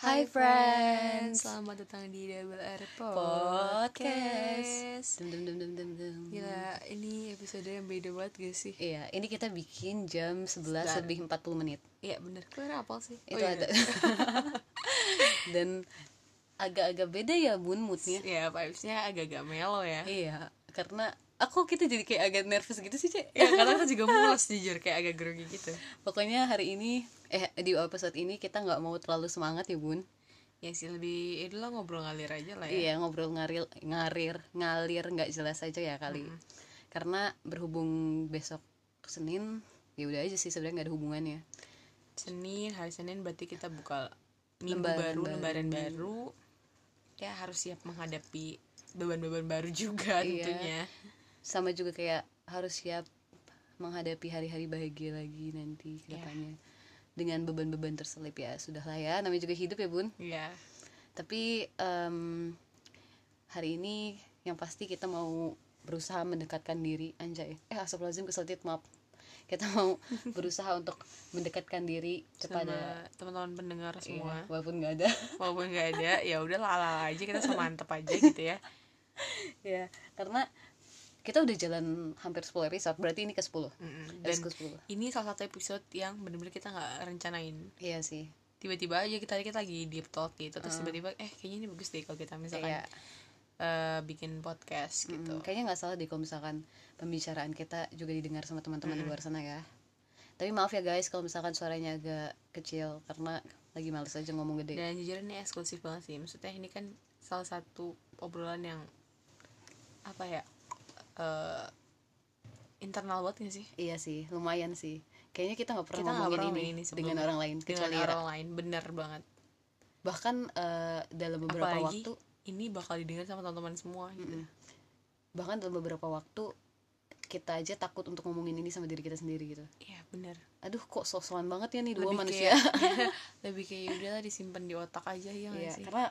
Hai friends. Selamat datang di Double R Podcast. Dum dum dum dum dum dum. Gila, ini episode yang beda banget gak sih? Iya, ini kita bikin jam 11 Sebentar. lebih 40 menit. Iya bener, kalian apa sih? Itu Oh, iya. ada. Dan agak-agak beda ya bun moodnya. Ya, vibes-nya agak-agak melo ya Iya, karena aku kita jadi kayak agak nervous gitu sih, Cek. Ya, kadang aku juga mules jujur, kayak agak grogi gitu Pokoknya hari ini eh di episode ini kita nggak mau terlalu semangat ya, Bun. Ya sih, lebih, itu lah ngobrol ngalir aja lah ya Iya, ngobrol ngarir ngarir ngalir nggak jelas aja ya kali. Karena berhubung besok Senin, ya udah aja sih sebenarnya nggak ada hubungannya. Senin, hari Senin berarti kita buka minggu Lembaran baru, baru. lembaran baru Ya harus siap menghadapi beban-beban baru juga Iya. tentunya sama juga kayak harus siap menghadapi hari-hari bahagia lagi nanti Iya. depannya dengan beban-beban terselip ya sudah lah ya. Namanya juga hidup ya bun. Iya. Tapi em, hari ini yang pasti kita mau berusaha mendekatkan diri. Anjay. Eh astagfirullahaladzim keseltit maaf. Kita mau berusaha untuk mendekatkan diri kepada teman-teman pendengar semua. Iya, walaupun nggak ada. Walaupun nggak ada ya udah ala aja kita sama mantep aja gitu ya. Ya karena kita udah jalan hampir 10 episode berarti ini ke 10 Mm-mm. dan dan ke 10 ini salah satu episode yang bener-bener kita nggak rencanain. Iya sih. Tiba-tiba aja kita kita lagi deep talk gitu terus tiba-tiba eh kayaknya ini bagus deh kalau kita misalkan Iya. eh, bikin podcast gitu. Mm, kayaknya nggak salah deh kalau misalkan pembicaraan kita juga didengar sama teman-teman di luar sana ya. Tapi maaf ya guys kalau misalkan suaranya agak kecil karena lagi males aja ngomong gede. Dan jujur ini eksklusif banget sih maksudnya ini kan salah satu obrolan yang apa ya eh internal banget gak sih? Iya sih lumayan sih. Kayaknya kita nggak pernah kita ngomongin pernah ini, ngomongin ini dengan orang lain dengan kecuali Ra. orang lain. Bener banget. Bahkan eh, dalam beberapa apalagi waktu ini bakal didengar sama teman-teman semua gitu. Bahkan dalam beberapa waktu kita aja takut untuk ngomongin ini sama diri kita sendiri gitu. Iya bener. Aduh kok sosokan banget ya nih dua lebih manusia. kayak lebih kayak "Ya udahlah disimpan di otak aja ya Iya, sih? karena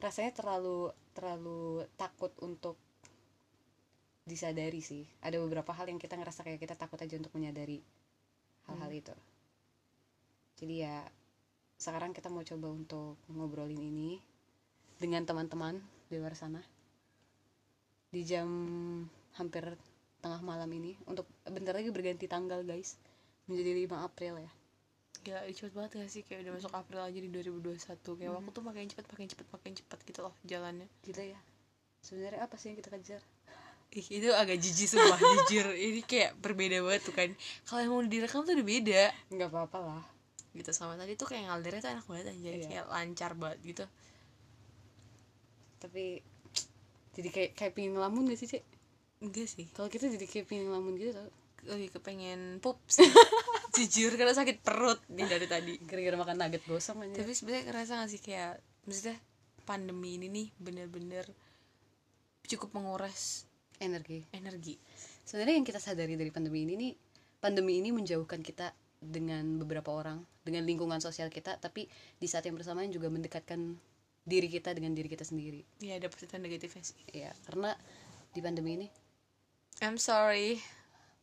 rasanya terlalu terlalu takut untuk disadari sih. Ada beberapa hal yang kita ngerasa kayak kita takut aja untuk menyadari hal-hal itu. Jadi ya sekarang kita mau coba untuk ngobrolin ini dengan teman-teman di luar sana. Di jam hampir tengah malam ini. Untuk bentar lagi berganti tanggal guys. Menjadi 5 April ya. Gila, ih, cepet banget gak sih? Kayak udah masuk April aja di 2021 kayak waktu tuh makin cepet makin cepet makin cepet gitu loh jalannya. Gila ya. Sebenarnya apa sih yang kita kejar Ih, itu agak jijik sumpah jujur. Ini kayak berbeda banget tuh kan. Kalau yang mau direkam tuh udah beda. Nggak apa-apa lah. Gitu sama tadi tuh kayak ngalirnya tuh enak banget aja Iya. kayak lancar banget gitu. Tapi jadi kayak kayak pingin ngelamun gak sih cek enggak sih. Kalau kita jadi kayak pingin ngelamun gitu tau? Lebih kepengen pup sih jujur karena sakit perut nih dari tadi. Gara-gara makan nugget gosong aja tapi sebenarnya ngerasa gak sih kayak maksudnya pandemi ini nih bener-bener cukup menguras energi. Energi. Sebenarnya yang kita sadari dari pandemi ini nih pandemi ini menjauhkan kita dengan beberapa orang dengan lingkungan sosial kita tapi di saat yang bersamaan juga mendekatkan diri kita dengan diri kita sendiri. Ya ada positif dan negatifnya sih. Ya karena di pandemi ini I'm sorry.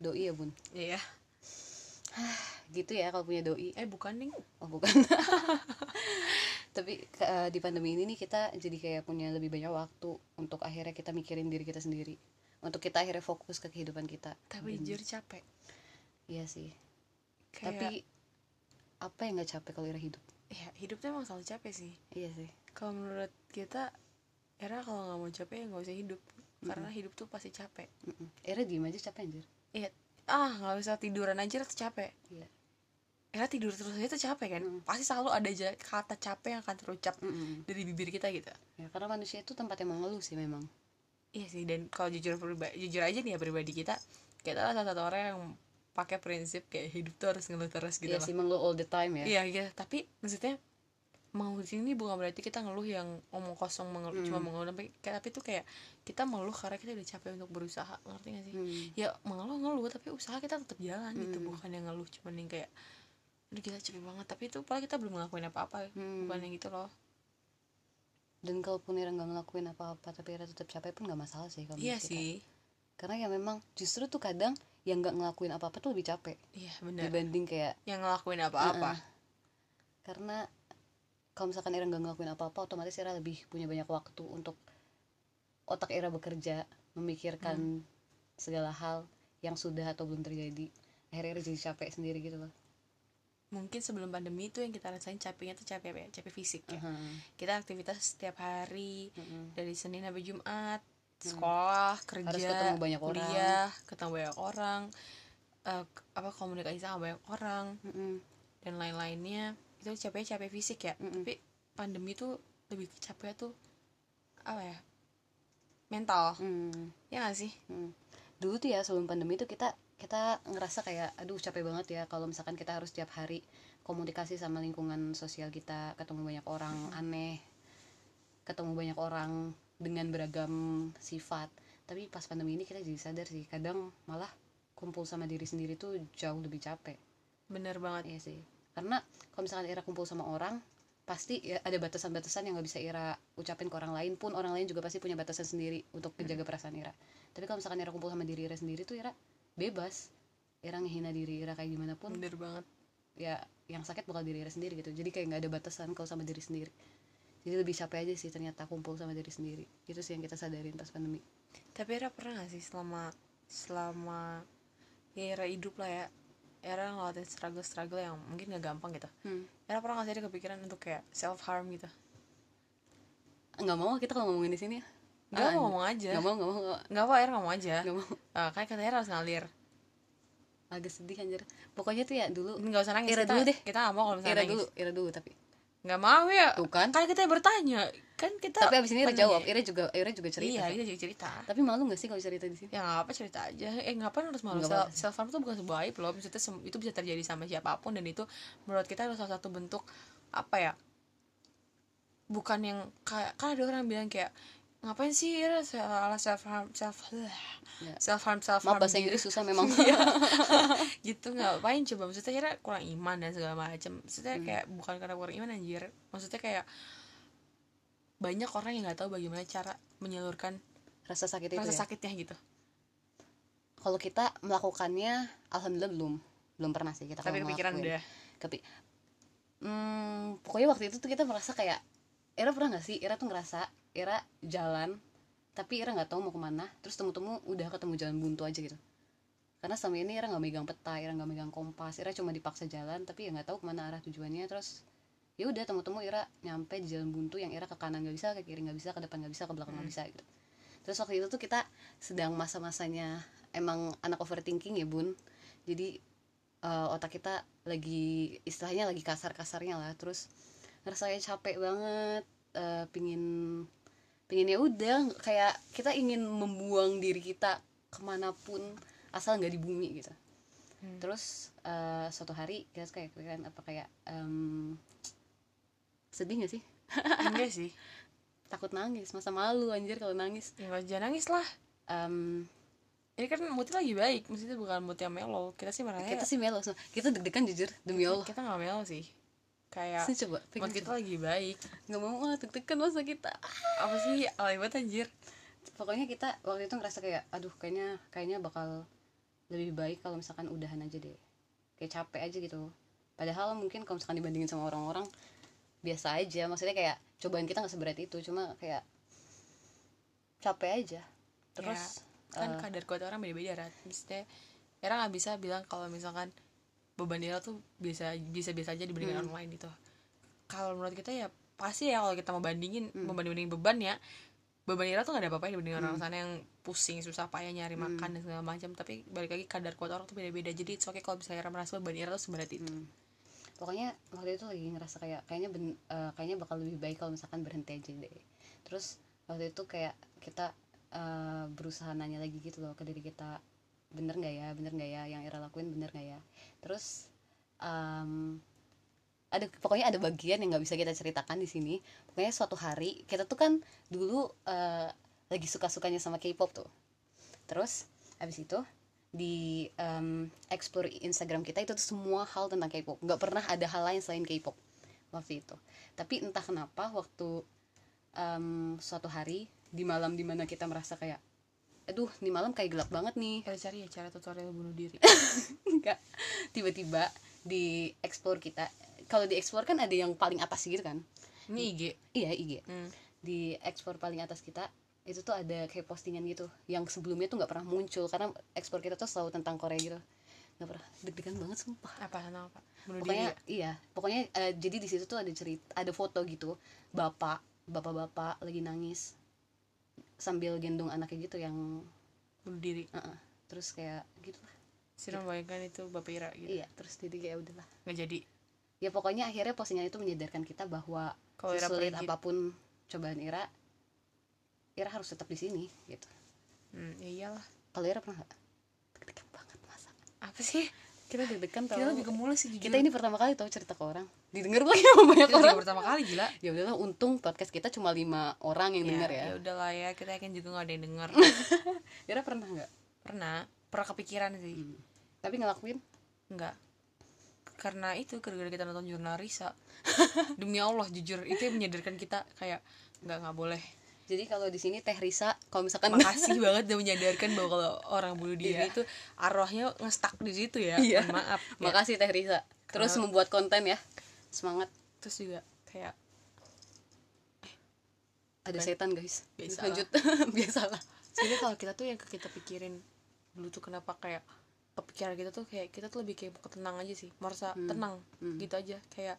doi ya bun? Iya. Gitu ya kalau punya doi. Eh bukan nih oh bukan. Tapi eh, di pandemi ini nih kita jadi kayak punya lebih banyak waktu untuk akhirnya kita mikirin diri kita sendiri untuk kita akhirnya fokus ke kehidupan kita. Tapi jujur capek. Iya sih. Kayak tapi apa yang nggak capek kalau Ira hidup? Ya hidup tuh emang selalu capek sih. Iya sih. Kalau menurut kita Era kalau nggak mau capek ya nggak usah hidup. Karena hidup tuh pasti capek. Mm-mm. Ira diem aja capek anjir. Iya. Ah nggak usah tiduran aja tuh capek. Iya. Era tidur terus aja tuh capek kan? Pasti selalu ada aja kata capek yang akan terucap Mm-mm. dari bibir kita gitu. Ya karena manusia itu tempat yang mengeluh sih memang Iya sih dan kalau jujur pribadi, jujur aja nih ya pribadi kita Kita adalah salah satu orang yang pakai prinsip kayak hidup tuh harus ngeluh terus gitu iya sih mengeluh all the time ya. Iya gitu, tapi maksudnya mau di sini bukan berarti kita ngeluh yang omong kosong mengeluh cuma mengeluh tapi kayak tapi tuh kayak kita mengeluh karena kita udah capek untuk berusaha ngerti gak sih? Hmm. ya mengeluh ngeluh tapi usaha kita tetap jalan gitu bukan yang ngeluh cuman yang kayak udah kita capek banget tapi itu padahal kita belum ngelakuin apa-apa Hmm. bukan yang gitu loh dan kalaupun Ira nggak ngelakuin apa-apa tapi Ira tetap capek pun nggak masalah sih kalau iya sih. Karena ya memang justru tuh kadang yang nggak ngelakuin apa-apa tuh lebih capek iya benar dibanding kayak yang ngelakuin apa-apa. Karena kalau misalkan Ira nggak ngelakuin apa-apa otomatis Ira lebih punya banyak waktu untuk otak Ira bekerja memikirkan segala hal yang sudah atau belum terjadi. Akhirnya Ira jadi capek sendiri gitu loh mungkin sebelum pandemi itu yang kita rasain capeknya tuh capek apa ya capek fisik ya Aha. kita aktivitas setiap hari Mm-mm. dari Senin sampai Jumat sekolah kerja Harus ketemu banyak orang. kuliah ketemu banyak orang eh, k- apa komunikasi sama banyak orang Mm-mm. dan lain-lainnya itu capek capek fisik ya Mm-mm. tapi pandemi tuh lebih capek tuh apa ya mental Mm. ya gak sih Mm. dulu tuh ya sebelum pandemi tuh kita kita ngerasa kayak aduh capek banget ya kalau misalkan kita harus tiap hari komunikasi sama lingkungan sosial kita ketemu banyak orang aneh ketemu banyak orang dengan beragam sifat. Tapi pas pandemi ini kita jadi sadar sih kadang malah kumpul sama diri sendiri tuh jauh lebih capek. Bener banget. Iya sih. Karena kalau misalkan Ira kumpul sama orang pasti ya ada batasan-batasan yang nggak bisa Ira ucapin ke orang lain pun orang lain juga pasti punya batasan sendiri untuk menjaga perasaan Ira. Tapi kalau misalkan Ira kumpul sama diri Ira sendiri tuh Ira bebas. Ira ngehina diri Ira kayak gimana pun. Bener banget. Ya yang sakit bakal diri Ira sendiri gitu. Jadi kayak nggak ada batasan kalau sama diri sendiri. Jadi lebih capek aja sih ternyata kumpul sama diri sendiri. Itu sih yang kita sadarin pas pandemi. Tapi Era pernah gak sih selama selama ya era hidup lah ya era ngelawatin struggle struggle yang mungkin gak gampang gitu. Hmm. era pernah gak sih ada kepikiran untuk kayak self harm gitu? Nggak mau kita kalau ngomongin di sini ya Gak Ah, mau ngomong aja. nggak mau nggak mau Gak apa era ngomong aja. Nggak mau. Ah, kan katanya harus ngalir. Agak sedih anjir. Pokoknya tuh ya dulu. Gak usah nangis Era kita, dulu deh. Kita gak mau kalau misalnya Ira nangis. Dulu Ira dulu tapi. Gak mau ya. Tuh kan. Kan kita bertanya. Kan kita tapi abis ini Ira penanya. jawab. Ira juga Ira juga cerita Iya kan? kita juga cerita. Tapi malu gak sih kalau cerita di sini? Ya nggak apa cerita aja. Eh ngapain harus malu? Nggak self, harm itu bukan sebuah aib loh. Maksudnya itu bisa terjadi sama siapa pun dan itu menurut kita adalah salah satu bentuk apa ya bukan yang kayak kan ada orang bilang kayak ngapain sih ya salah self harm self Ya. self harm self maaf harm bahasa Inggris susah memang. Gitu ngapain coba. Maksudnya kira kurang iman dan segala macam maksudnya Hmm. kayak bukan karena kurang iman anjir. Maksudnya kayak banyak orang yang nggak tahu bagaimana cara menyalurkan rasa sakit itu rasa ya? sakitnya gitu. Kalau kita melakukannya alhamdulillah belum. Belum pernah sih kita tapi kepikiran udah tapi hmm, pokoknya waktu itu tuh kita merasa kayak Ira pernah gak sih? Ira tuh ngerasa Ira jalan tapi Ira nggak tahu mau ke mana. Terus temu-temu udah ketemu jalan buntu aja gitu. Karena selama ini Ira nggak megang peta Ira nggak megang kompas. Ira cuma dipaksa jalan tapi ya nggak tahu ke mana arah tujuannya. Terus ya udah temu-temu Ira nyampe di jalan buntu yang Ira ke kanan nggak bisa ke kiri nggak bisa ke depan nggak bisa ke belakang nggak bisa gitu. Terus waktu itu tuh kita sedang masa-masanya emang anak overthinking ya bun. Jadi eh, otak kita lagi istilahnya lagi kasar-kasarnya lah. Terus rasanya capek banget eh, pingin pingin ya udah kayak kita ingin membuang diri kita ke mana pun asal nggak di bumi gitu. Hmm. terus eh, suatu hari kita kayak kepikiran apa kayak em, sedih gak sih? Enggak sih. Takut nangis masa malu anjir kalau nangis. Ya jangan nangis lah. Em, ini kan moodnya lagi baik maksudnya bukan mood yang mellow. Kita sih marahnya kita sih melo kita deg-degan jujur demi Allah. kita nggak mellow sih kayak sih coba mood kita coba. lagi baik. Nggak mau ah deg-degan masa kita. Apa sih? Alay banget anjir. Pokoknya kita waktu itu ngerasa kayak aduh kayaknya kayaknya bakal lebih baik kalau misalkan udahan aja deh. Kayak capek aja gitu. Padahal mungkin kalau misalkan dibandingin sama orang-orang biasa aja. Maksudnya kayak cobaan kita nggak seberat itu. Cuma kayak capek aja. Terus kan eh, kadar kuat orang beda-beda Rat. maksudnya Era nggak bisa bilang kalau misalkan beban Era tuh biasa bisa biasa aja dibandingkan Hmm. orang lain gitu kalau menurut kita ya pasti ya kalau kita mau bandingin Hmm. mau bandingin beban ya beban Ira tuh gak ada apa-apa dibanding orang sana yang pusing susah payah nyari Hmm. makan dan segala macam tapi balik lagi kadar kuat orang tuh beda-beda jadi oke kalau misalnya Ira merasa beban Ira tuh seberat itu hmm. pokoknya waktu itu lagi ngerasa kayak kayaknya ben, eh, kayaknya bakal lebih baik kalau misalkan berhenti aja deh terus waktu itu kayak kita eh, berusaha nanya lagi gitu loh ke diri kita bener nggak ya bener nggak ya yang Ira lakuin bener nggak ya. Terus em, ada pokoknya ada bagian yang nggak bisa kita ceritakan di sini. Pokoknya suatu hari kita tuh kan dulu eh, lagi suka sukanya sama K-pop tuh. Terus abis itu di em, explore Instagram kita itu tuh semua hal tentang K-pop. Nggak pernah ada hal lain selain K-pop waktu itu. Tapi entah kenapa waktu em, suatu hari di malam di mana kita merasa kayak aduh di malam kayak gelap banget nih. Era cari ya cara tutorial bunuh diri. Enggak. Tiba-tiba di explore kita. Kalau di explore kan ada yang paling atas gitu kan? Ini IG iya IG hmm. di explore paling atas kita itu tuh ada kayak postingan gitu. Yang sebelumnya tuh nggak pernah muncul karena ekspor kita tuh selalu tentang Korea gitu. Nggak pernah. Deg-degan banget sumpah. Apa tentang apa? Bunuh diri pokoknya ya? iya. Pokoknya eh, jadi di situ tuh ada cerita ada foto gitu. Bapak bapak-bapak lagi nangis sambil gendong anaknya gitu yang bunuh diri. Uh-uh. terus kayak gitu lah sih membayangkan itu bapak Ira gitu. Iya terus jadi kayak udahlah. Nggak jadi. Ya pokoknya akhirnya postingan itu menyadarkan kita bahwa Kalau pergi. apa pun cobaan Ira Ira harus tetap di sini gitu. Hmm, ya iyalah. Kalau Ira pernah nggak? Deg-degan banget masa apa sih? Kita deg-degan tau. kita lebih gemulai sih jujur. kita ini pertama kali tahu cerita ke orang didengar lagi sama banyak kita orang. juga pertama kali gila. Ya udahlah untung podcast kita cuma lima orang yang dengar ya. ya udahlah ya kita yakin juga nggak ada yang denger. Ira pernah nggak? Pernah. Pernah kepikiran sih. Hmm. tapi ngelakuin? Enggak karena itu gara-gara kita nonton jurnal Risa. Demi Allah jujur itu yang menyadarkan kita kayak nggak nggak boleh. Jadi kalau di sini Teh Risa kalau misalkan makasih banget udah menyadarkan bahwa kalau orang bunuh diri Iya. itu arwahnya ngestak di situ ya. Mohon maaf ya. makasih Teh Risa. Terus Karena- membuat konten ya semangat. Terus juga kayak ada setan guys. Biasalah. lanjut. biasalah. Sebenarnya kalau kita tuh yang kita pikirin dulu tuh kenapa kayak kepikiran kita tuh kayak kita tuh lebih kayak mau tenang aja sih. Merasa tenang Hmm. gitu aja. Kayak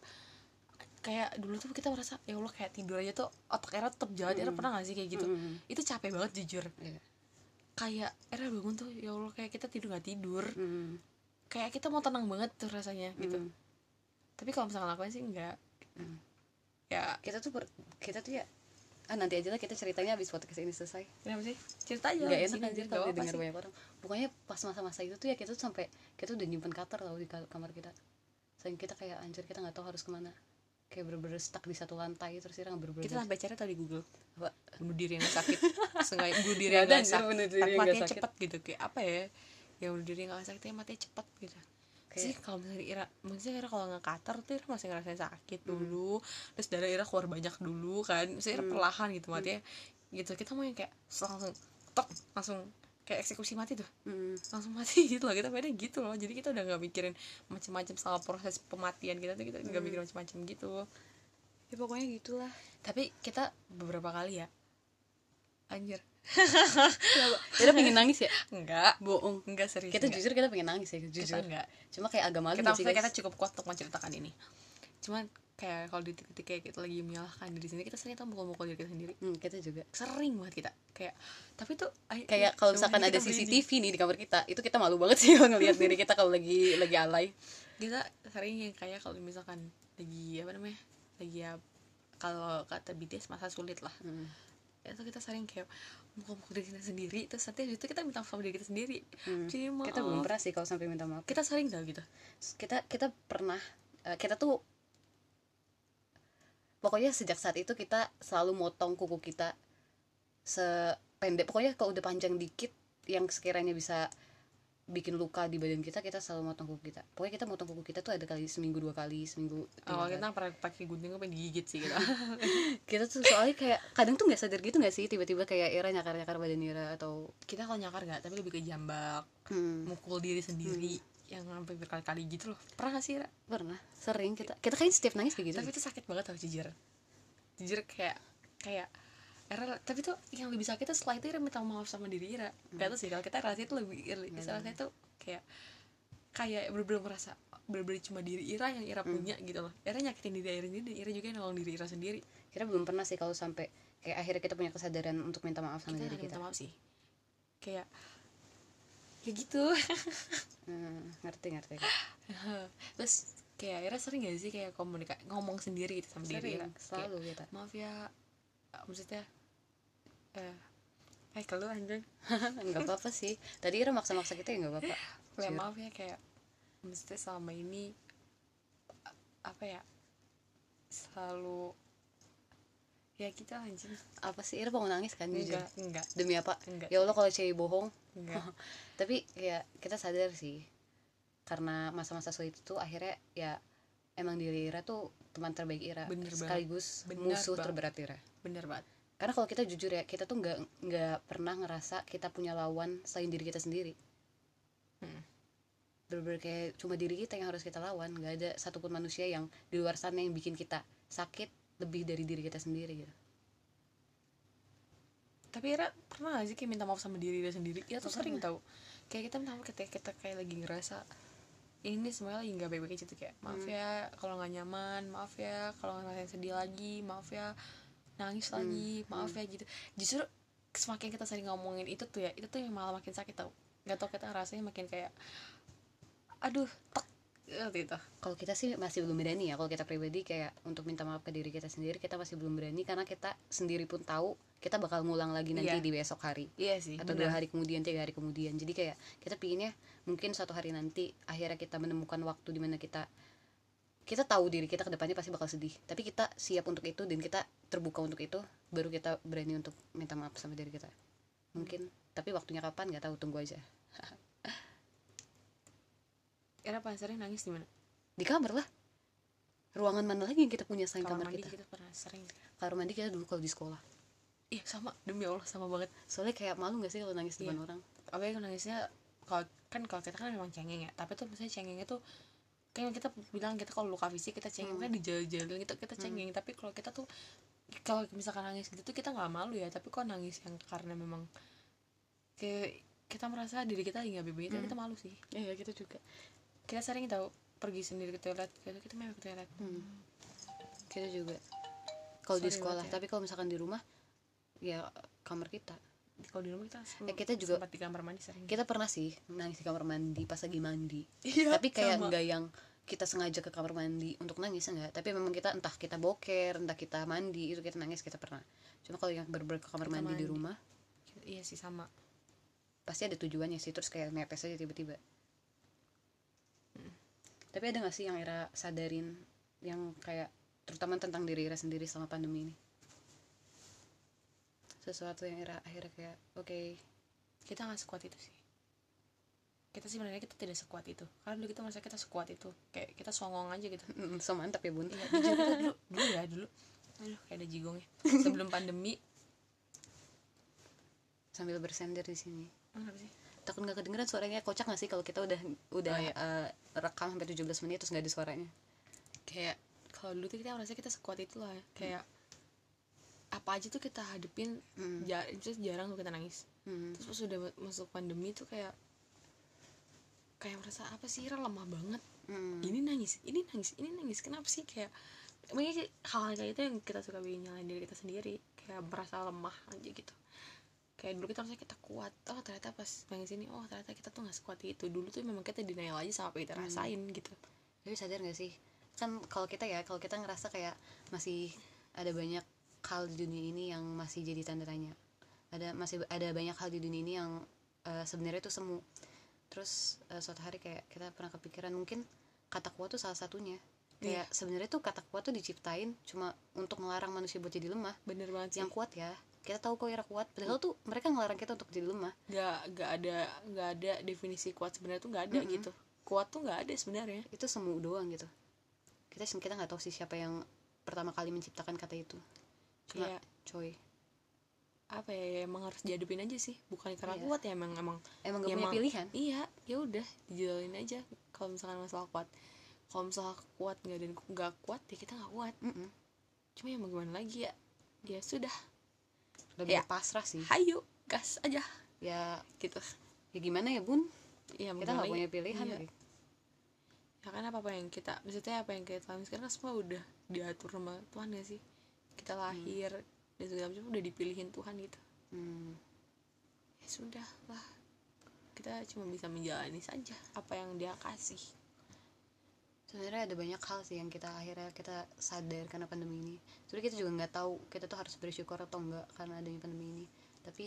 kayak dulu tuh kita merasa ya Allah kayak tidur aja tuh otak era tetap jalan. Era pernah gak sih kayak gitu? Hmm. itu capek banget jujur. Iya. kayak era bangun tuh ya Allah kayak kita tidur nggak tidur. Hmm. kayak kita mau tenang banget tuh rasanya gitu. Hmm. Tapi kalau misalkan lakuin sih enggak. Hmm. ya. Kita tuh ber- kita tuh ya ah nanti aja lah kita ceritanya habis podcast ini selesai. Kenapa sih? Cerita aja nggak enak anjir kalau didengar banyak orang. Pokoknya pas masa-masa itu tuh ya kita tuh sampai kita udah nyimpen cutter tau di ka- kamar kita. Sayang kita kayak anjir kita nggak tahu harus ke mana. Kayak bener-bener stuck di satu lantai terus kita nggak bener-bener kita sampai cari tau di Google. Apa? Bunuh diri yang sakit. Sengaja bunuh diri yang sakit. diri yang matinya cepet gitu kayak apa ya? Yang bunuh diri yang sakit matinya cepet gitu Kayak- sih kalau misalnya Ira maksudnya Ira kalau nggak kater tuh Ira masih ngerasain sakit Hmm. dulu terus darah Ira keluar banyak dulu kan maksudnya Ira perlahan gitu matinya gitu kita mau yang kayak langsung tok langsung kayak eksekusi mati tuh. Hmm. langsung mati gitu loh kita beda gitu loh. Jadi kita udah nggak mikirin macam-macam soal proses pematian kita tuh kita nggak mikirin macam-macam gitu. Ya pokoknya gitulah. Tapi kita beberapa kali ya. Anjir kita pengen nangis ya? Enggak. Bohong. Enggak serius kita enggak. jujur kita pengen nangis ya kita jujur enggak. Cuma kayak agak malu kita sih kita cukup kuat untuk menceritakan ini. Cuman kayak kalau di titik kayak kita lagi menyalahkan diri sendiri kita sering tuh mukul-mukul diri kita sendiri. Hmm, kita juga. Sering banget kita. Kayak tapi tuh ay- kayak kalau misalkan ada kita. CCTV nih di kamar kita itu kita malu banget sih kalau ngelihat diri kita kalau lagi lagi alay. Kita sering yang kayak kalau misalkan lagi apa namanya lagi ya kalau kata BTS masa sulit lah. Hmm. itu kita sering kayak mukul-mukul diri kita sendiri terus nanti itu kita minta maaf sama diri kita sendiri. Hmm. jadi maaf. Kita belum pernah sih kalau sampai minta maaf. Kita sering tau gitu? Kita kita pernah eh, kita tuh pokoknya sejak saat itu kita selalu motong kuku kita sependek. Pokoknya kalau udah panjang dikit yang sekiranya bisa bikin luka di badan kita kita selalu motong kuku kita. Pokoknya kita motong kuku kita tuh ada kali seminggu dua kali seminggu kali. kita pernah pakai gunting apa digigit sih gitu kita tuh soalnya kayak kadang tuh nggak sadar gitu nggak sih tiba-tiba kayak Ira nyakar nyakar badan Ira atau kita kalau nyakar nggak tapi lebih ke jambak hmm, mukul diri sendiri yang sampai berkali-kali gitu loh. Pernah gak sih Ra? pernah sering. Kita kita kayaknya setiap nangis kayak gitu. Tapi itu sakit banget tau jujur. Jujur kayak kayak era tapi tuh yang lebih sakit tuh setelah itu Ira minta maaf sama diri Ira. Gak tau sih kalau kita rasanya tuh lebih istilah saya tuh kayak kayak bener-bener merasa bener-bener cuma diri Ira yang Ira punya gitu loh. Ira nyakitin diri Ira sendiri dan Ira juga yang nolong diri Ira sendiri. Kita belum pernah sih kalau sampai kayak akhirnya kita punya kesadaran untuk minta maaf sama kita diri kita minta maaf sih. Kayak ya gitu. Hmm, ngerti ngerti terus kayak Ira sering gak sih kayak komunikasi ngomong sendiri gitu sama diri sering Ira Kayak, selalu kita. Maaf ya eh, eh kalau anjing. Nggak apa-apa sih. Tadi Ira maksa-maksa kita ya? Nggak apa-apa. Jujur. maaf ya kayak maksudnya selama ini apa ya selalu ya kita anjing. Apa sih? Ira mau nangis kan jujur? Enggak enggak demi apa? Enggak. ya Allah kalau cewek bohong. Enggak tapi ya kita sadar sih. Karena masa-masa sulit itu akhirnya ya emang diri Ira tuh teman terbaik Ira. Bener banget. sekaligus Bener musuh banget. terberat Ira. Bener banget karena kalau kita jujur ya kita tuh nggak nggak pernah ngerasa kita punya lawan selain diri kita sendiri. Hmm. bener kayak cuma diri kita yang harus kita lawan nggak ada satupun manusia yang di luar sana yang bikin kita sakit lebih dari diri kita sendiri gitu. Tapi Ira pernah gak sih kayak minta maaf sama diri dia sendiri? Ya tuh sering tau. Kayak kita minta maaf ketika kita kayak lagi ngerasa ini semuanya lagi nggak baik-baik aja tuh kayak maaf Hmm. ya kalau nggak nyaman maaf ya kalau ngerasain sedih lagi maaf ya nangis Hmm. lagi maaf ya gitu justru semakin kita sering ngomongin itu tuh ya itu tuh yang malah makin sakit tau nggak tau kita rasanya makin kayak aduh tek gitu kalau kita sih masih belum berani ya kalau kita pribadi kayak untuk minta maaf ke diri kita sendiri kita masih belum berani karena kita sendiri pun tahu kita bakal ngulang lagi nanti Iya. di besok hari iya sih atau dua benar. hari kemudian tiga hari kemudian jadi kayak kita pinginnya mungkin suatu hari nanti akhirnya kita menemukan waktu di mana kita kita tahu diri kita ke depannya pasti bakal sedih. Tapi kita siap untuk itu dan kita terbuka untuk itu baru kita berani untuk minta maaf sama diri kita. Mungkin. Tapi waktunya kapan? Nggak tahu. Tunggu aja. Ira paling sering nangis di mana? Di kamar lah. Ruangan mana lagi yang kita punya selain kamar kamar, mandi kita? kita pernah sering. Kamar mandi kita dulu kalau di sekolah. Iya sama. Demi Allah sama banget. Soalnya kayak malu gak sih kalau nangis depan Iya. orang? Apa ya nangisnya kalau kan kalau kita kan memang cengeng ya. Tapi tuh misalnya cengengnya tuh kayak kita bilang kita kalau luka fisik kita cengeng Hmm. kan dijal-jalin gitu kita cengeng. Tapi kalau kita tuh kalau misalkan nangis gitu tuh kita nggak malu ya. Tapi kok nangis yang karena memang kayak kita merasa diri kita nggak baik Hmm. kita malu sih. Iya kita juga. Kita sering tahu pergi sendiri ke toilet. Gitu kita memang ke toilet. Hmm. kita juga. Kalau di sekolah. ya. tapi kalau misalkan di rumah ya kamar kita kalau di rumah kita Ya, kita juga- sempat di kamar mandi sering. Kita pernah sih nangis di kamar mandi pas lagi mandi. Iya, tapi kayak sama. enggak yang kita sengaja ke kamar mandi untuk nangis enggak. Tapi memang kita entah kita boker entah kita mandi itu kita nangis kita pernah. Cuma kalau yang berber ke kamar Kita mandi, di mandi. rumah iya sih sama. pasti ada tujuannya sih terus kayak netes aja tiba-tiba. Hmm. tapi ada gak sih yang Ira sadarin yang kayak terutama tentang diri Ira sendiri selama pandemi ini sesuatu yang Ira akhirnya kayak oke kita nggak sekuat itu sih. Kita sebenarnya kita tidak sekuat itu. Karena dulu kita merasa kita sekuat itu. Kayak kita songong aja gitu. So mantap ya bun. Iya jujur kita dulu dulu ya dulu. Aduh kayak ada jigongnya. Sebelum pandemi. Sambil bersender di sini. Kenapa sih? Takut nggak kedengeran suaranya. Kocak gak sih kalau kita udah udah Oh, iya. eh, rekam sampai 17 menit terus nggak ada suaranya? Kayak kalau dulu tuh kita merasa kita sekuat itu lah ya. kayak apa aja tuh kita hadepin Hmm. jar terus jarang tuh kita nangis Hmm. terus pas udah ma- masuk pandemi tuh kayak kayak merasa apa sih Ira lemah banget Hmm. ini nangis ini nangis ini nangis kenapa sih kayak makanya sih hal-hal kayak itu yang kita suka bikin nyalain diri kita sendiri kayak merasa lemah aja gitu kayak dulu kita merasa kita kuat oh ternyata pas nangis ini oh ternyata kita tuh gak sekuat itu dulu tuh memang kita denial aja sama apa kita Hmm. rasain gitu tapi sadar gak sih kan kalau kita ya kalau kita ngerasa kayak masih ada banyak hal di dunia ini yang masih jadi tanda tanya. Ada masih ada banyak hal di dunia ini yang eh, sebenarnya itu semu. Terus eh, suatu hari kayak kita pernah kepikiran mungkin kata kuat tuh salah satunya. Kayak sebenarnya tuh kata kuat tuh diciptain cuma untuk melarang manusia buat jadi lemah. Bener banget sih. Yang kuat ya. Kita tahu kok Ira kuat padahal tuh mereka ngelarang kita untuk jadi lemah. Gak gak ada gak ada definisi kuat sebenarnya tuh gak ada Mm-mm. gitu. Kuat tuh gak ada sebenarnya. Itu semu doang gitu. Kita kita nggak tahu sih siapa yang pertama kali menciptakan kata itu cuma kayak coy. Apa ya emang harus dihadapin aja sih. Bukan karena Iya. kuat ya emang emang emang gak Ya, punya emang- pilihan. iya ya udah dijalalin aja. Kalau misalkan masalah kuat. Kalau misalnya kuat nggak dan nggak kuat ya kita nggak kuat. Mm-mm. cuma ya mau gimana lagi ya? Ya sudah. Lebih Ya. pasrah sih. Hayu gas aja. Ya. Gitu. Ya gimana ya bun? Ya kita nggak punya pilihan Iya. lagi. ya kan apa apa yang kita maksudnya apa yang kita alami sekarang kan semua udah diatur sama Tuhan ya sih kita lahir dan segala macam udah dipilihin Tuhan gitu. Hmm. ya sudah lah kita cuma bisa menjalani saja apa yang dia kasih. Sebenarnya ada banyak hal sih yang kita akhirnya kita sadar karena pandemi ini. Sebenarnya kita juga nggak tahu kita tuh harus bersyukur atau enggak karena adanya pandemi ini. Tapi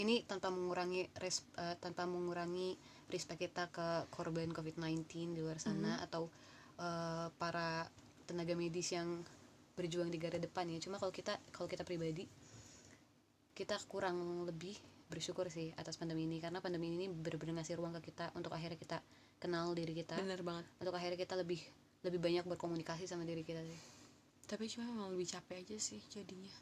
ini tanpa mengurangi res, eh, tanpa mengurangi respect kita ke korban COVID-19 di luar sana atau eh, para tenaga medis yang berjuang di garda depan ya. Cuma kalau kita kalau kita pribadi kita kurang lebih bersyukur sih atas pandemi ini. Karena pandemi ini benar-benar ngasih ruang ke kita untuk akhirnya kita kenal diri kita. Bener banget. Untuk akhirnya kita lebih lebih banyak berkomunikasi sama diri kita sih. Tapi cuma memang lebih capek aja sih jadinya.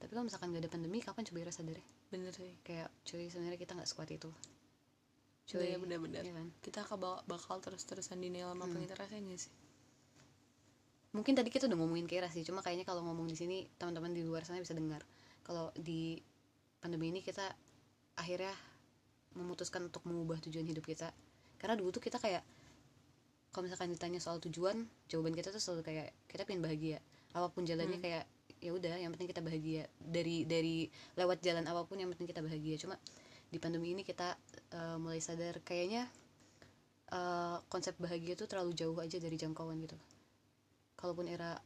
Tapi kalau misalkan gak ada pandemi kapan coba Ira sadar ya? bener sih. Kayak cuy sebenarnya kita nggak sekuat itu. Cuy bener-bener. Iya kan? kita bakal terus-terusan denial sama rasain gak sih mungkin tadi kita udah ngomongin Kera sih cuma kayaknya kalau ngomong di sini teman-teman di luar sana bisa dengar. Kalau di pandemi ini kita akhirnya memutuskan untuk mengubah tujuan hidup kita. Karena dulu tuh kita kayak kalau misalkan ditanya soal tujuan jawaban kita tuh selalu kayak kita pengen bahagia. Apa pun jalannya Hmm. kayak ya udah yang penting kita bahagia. Dari dari lewat jalan apa pun yang penting kita bahagia. Cuma di pandemi ini kita eh, mulai sadar kayaknya eh, konsep bahagia tuh terlalu jauh aja dari jangkauan gitu kalaupun era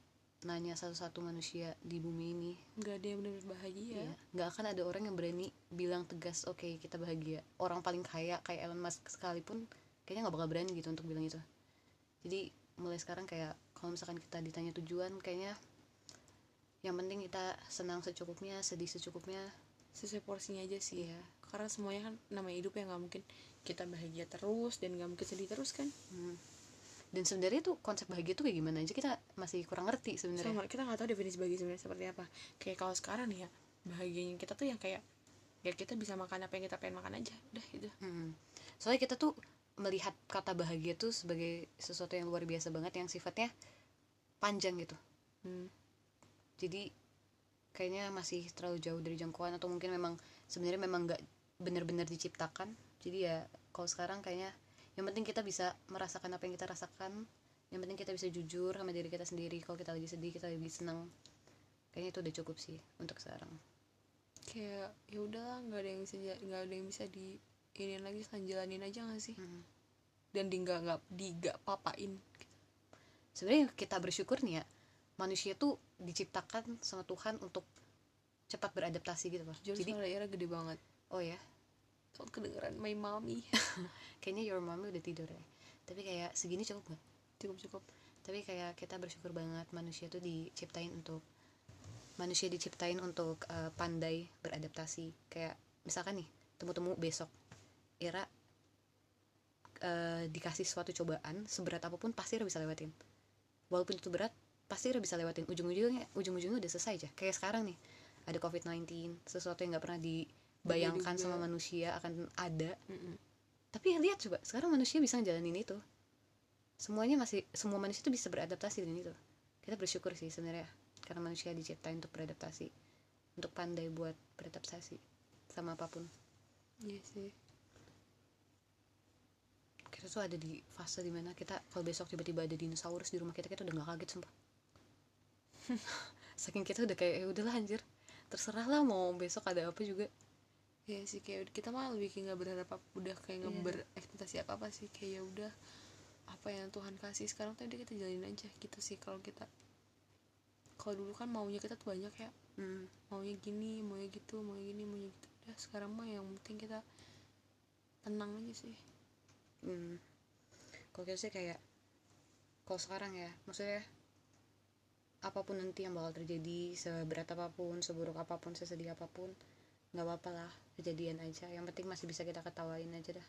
nanya satu-satu manusia di bumi ini nggak ada yang benar-benar bahagia. ya, nggak akan ada orang yang berani bilang tegas oke kita bahagia. Orang paling kaya kayak Elon Musk sekalipun kayaknya nggak bakal berani gitu untuk bilang itu. Jadi mulai sekarang kayak kalau misalkan kita ditanya tujuan kayaknya yang penting kita senang secukupnya sedih secukupnya. Sesuai porsinya aja sih. Iya. karena semuanya kan namanya hidup ya nggak mungkin kita bahagia terus dan nggak mungkin sedih terus kan? Hmm. Dan sebenarnya tuh konsep bahagia tuh kayak gimana aja kita masih kurang ngerti sebenarnya sama kita nggak tahu definisi bahagia sebenarnya seperti apa kayak kalau sekarang nih ya bahagianya kita tuh yang kayak ya kita bisa makan apa yang kita pengen makan aja udah gitu Hmm. Soalnya kita tuh melihat kata bahagia tuh sebagai sesuatu yang luar biasa banget yang sifatnya panjang gitu. hmm. Jadi kayaknya masih terlalu jauh dari jangkauan atau mungkin memang sebenarnya memang nggak benar-benar diciptakan. Jadi ya kalau sekarang kayaknya yang penting kita bisa merasakan apa yang kita rasakan. Yang penting kita bisa jujur sama diri kita sendiri. Kalau kita lagi sedih, kita lagi senang. Kayaknya itu udah cukup sih untuk sekarang. kayak ya udahlah nggak ada yang bisa nggak ada yang bisa di ini lagi jalanin aja nggak sih Hmm. dan di nggak nggak di nggak papain sebenarnya kita bersyukur nih ya manusia tuh diciptakan sama Tuhan untuk cepat beradaptasi gitu loh jadi jadi suara Ira gede banget oh ya soal kedengeran my mommy? Kayaknya your mommy udah tidur ya. Tapi kayak segini cukup gak cukup cukup tapi kayak kita bersyukur banget manusia tuh diciptain untuk manusia diciptain untuk eh, pandai beradaptasi. Kayak misalkan nih temu-temu besok. Ira eh, dikasih suatu cobaan seberat apa pun pasti Ira bisa lewatin. Walaupun itu berat pasti Ira bisa lewatin. Ujung-ujungnya ujung-ujungnya udah selesai aja. Kayak sekarang nih ada COVID-19 sesuatu yang nggak pernah dibayangkan juga. sama manusia akan ada. Mm-mm. tapi lihat coba sekarang manusia bisa ngejalanin itu. Semuanya masih semua manusia itu bisa beradaptasi dengan itu. Kita bersyukur sih sebenarnya karena manusia diciptain untuk beradaptasi untuk pandai buat beradaptasi sama apa pun. Iya sih. Kita tuh ada di fase di mana kita kalau besok tiba-tiba ada dinosaurus di rumah kita kita udah nggak kaget sumpah. Saking kita udah kayak ya udahlah anjir. Terserah lah mau besok ada apa juga Iya sih kayak kita mah lebih kayak nggak berharap apa udah kayak nggak Iya. berekspektasi apa apa sih kayak ya udah apa yang Tuhan kasih sekarang tuh kita jalanin aja gitu sih kalau kita kalau dulu kan maunya kita tuh banyak ya hmm. maunya gini maunya gitu maunya gini maunya gitu udah sekarang mah yang penting kita tenang aja sih Hmm. Kalau kita sih kayak kalau sekarang ya, maksudnya apa pun nanti yang bakal terjadi, seberat apa pun, seburuk apa pun, sesedih apa pun, nggak apa-apa lah, kejadian aja. Yang penting masih bisa kita ketawain aja dah,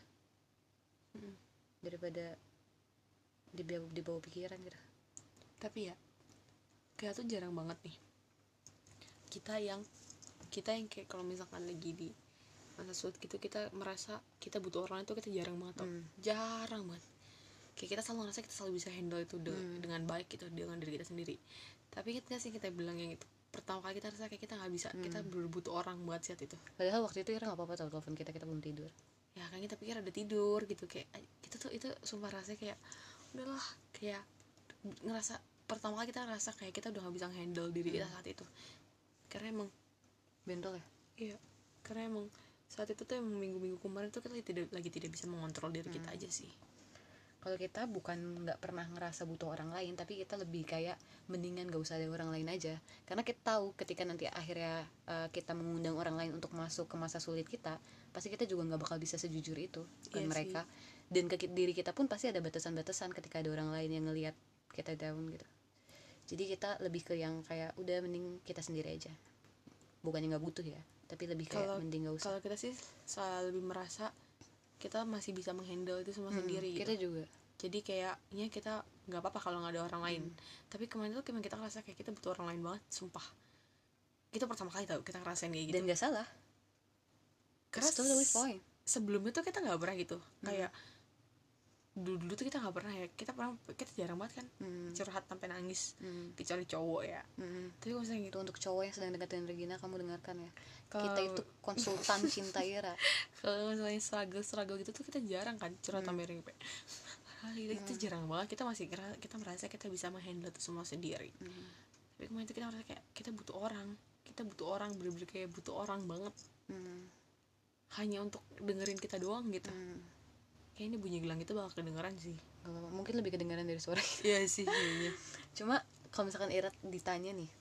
daripada dibawa, dibawa pikiran gitu. tapi ya kita tuh jarang banget nih kita yang kita yang kayak kalau misalkan lagi di masa sulit gitu kita merasa kita butuh orang tuh kita jarang banget tau Hmm. jarang banget kayak kita selalu ngerasa kita selalu bisa handle itu de- Hmm. dengan baik gitu dengan diri kita sendiri tapi kita sih kita bilang yang itu pertama kali kita rasa kayak kita nggak bisa kita Hmm. bener butuh orang buat saat itu Padahal waktu itu Ira nggak apa-apa tau telepon kita kita belum tidur. ya kan kita pikir ada tidur gitu kayak ay, kita tuh itu sumpah rasanya kayak udahlah kayak ngerasa pertama kali kita ngerasa kayak kita udah nggak bisa handle diri kita saat itu karena emang Bentol ya? iya karena emang saat itu tuh emang minggu-minggu kemarin tuh kita tidak lagi tidak bisa mengontrol diri kita aja sih Kalau kita bukan nggak pernah ngerasa butuh orang lain, tapi kita lebih kayak mendingan gak usah ada orang lain aja. Karena kita tahu ketika nanti akhirnya uh, kita mengundang orang lain untuk masuk ke masa sulit kita, pasti kita juga nggak bakal bisa sejujur itu ke Iya mereka. Dan ke diri kita pun pasti ada batasan-batasan ketika ada orang lain yang ngelihat kita down gitu. Jadi kita lebih ke yang kayak udah mending kita sendiri aja. Bukannya nggak butuh ya, tapi lebih kayak Kalau- mending gak usah. kalau kita sih selalu lebih merasa kita masih bisa menghandle itu semua Hmm, sendiri kita gitu. juga. jadi kayaknya kita nggak apa-apa kalau nggak ada orang lain. Tapi kemarin tuh emang kita ngerasa kayak kita butuh orang lain banget sumpah. Itu pertama kali tau kita ngerasain kayak gitu. Dan gak salah. karena totally fine. sebelumnya tuh kita nggak pernah gitu. Kayak dulu dulu tuh kita nggak pernah ya. Kita pernah kita jarang banget kan Hmm. curhat sampai nangis. Hmm. kecuali cowok ya. Hmm. tapi kalau misalnya gitu. Itu untuk cowok yang sedang deketin Regina kamu dengarkan ya. Kalau- kita itu konsultan cinta Ira kalau misalnya struggle struggle gitu tuh kita jarang kan curhat Ring kayak "Ah, kita, kita jarang banget. Kita masih kira kita merasa kita bisa menghandle itu semua sendiri. Hmm. tapi kemarin itu kita merasa kayak kita butuh orang. Kita butuh orang bener-bener kayak butuh orang banget. Hmm. hanya untuk dengerin kita doang gitu. Hmm. Kayak ini bunyi gelang itu bakal kedengeran sih. Gak apa-apa. mungkin lebih kedengaran dari suara iya sih kayaknya cuma kalau misalkan Ira ditanya nih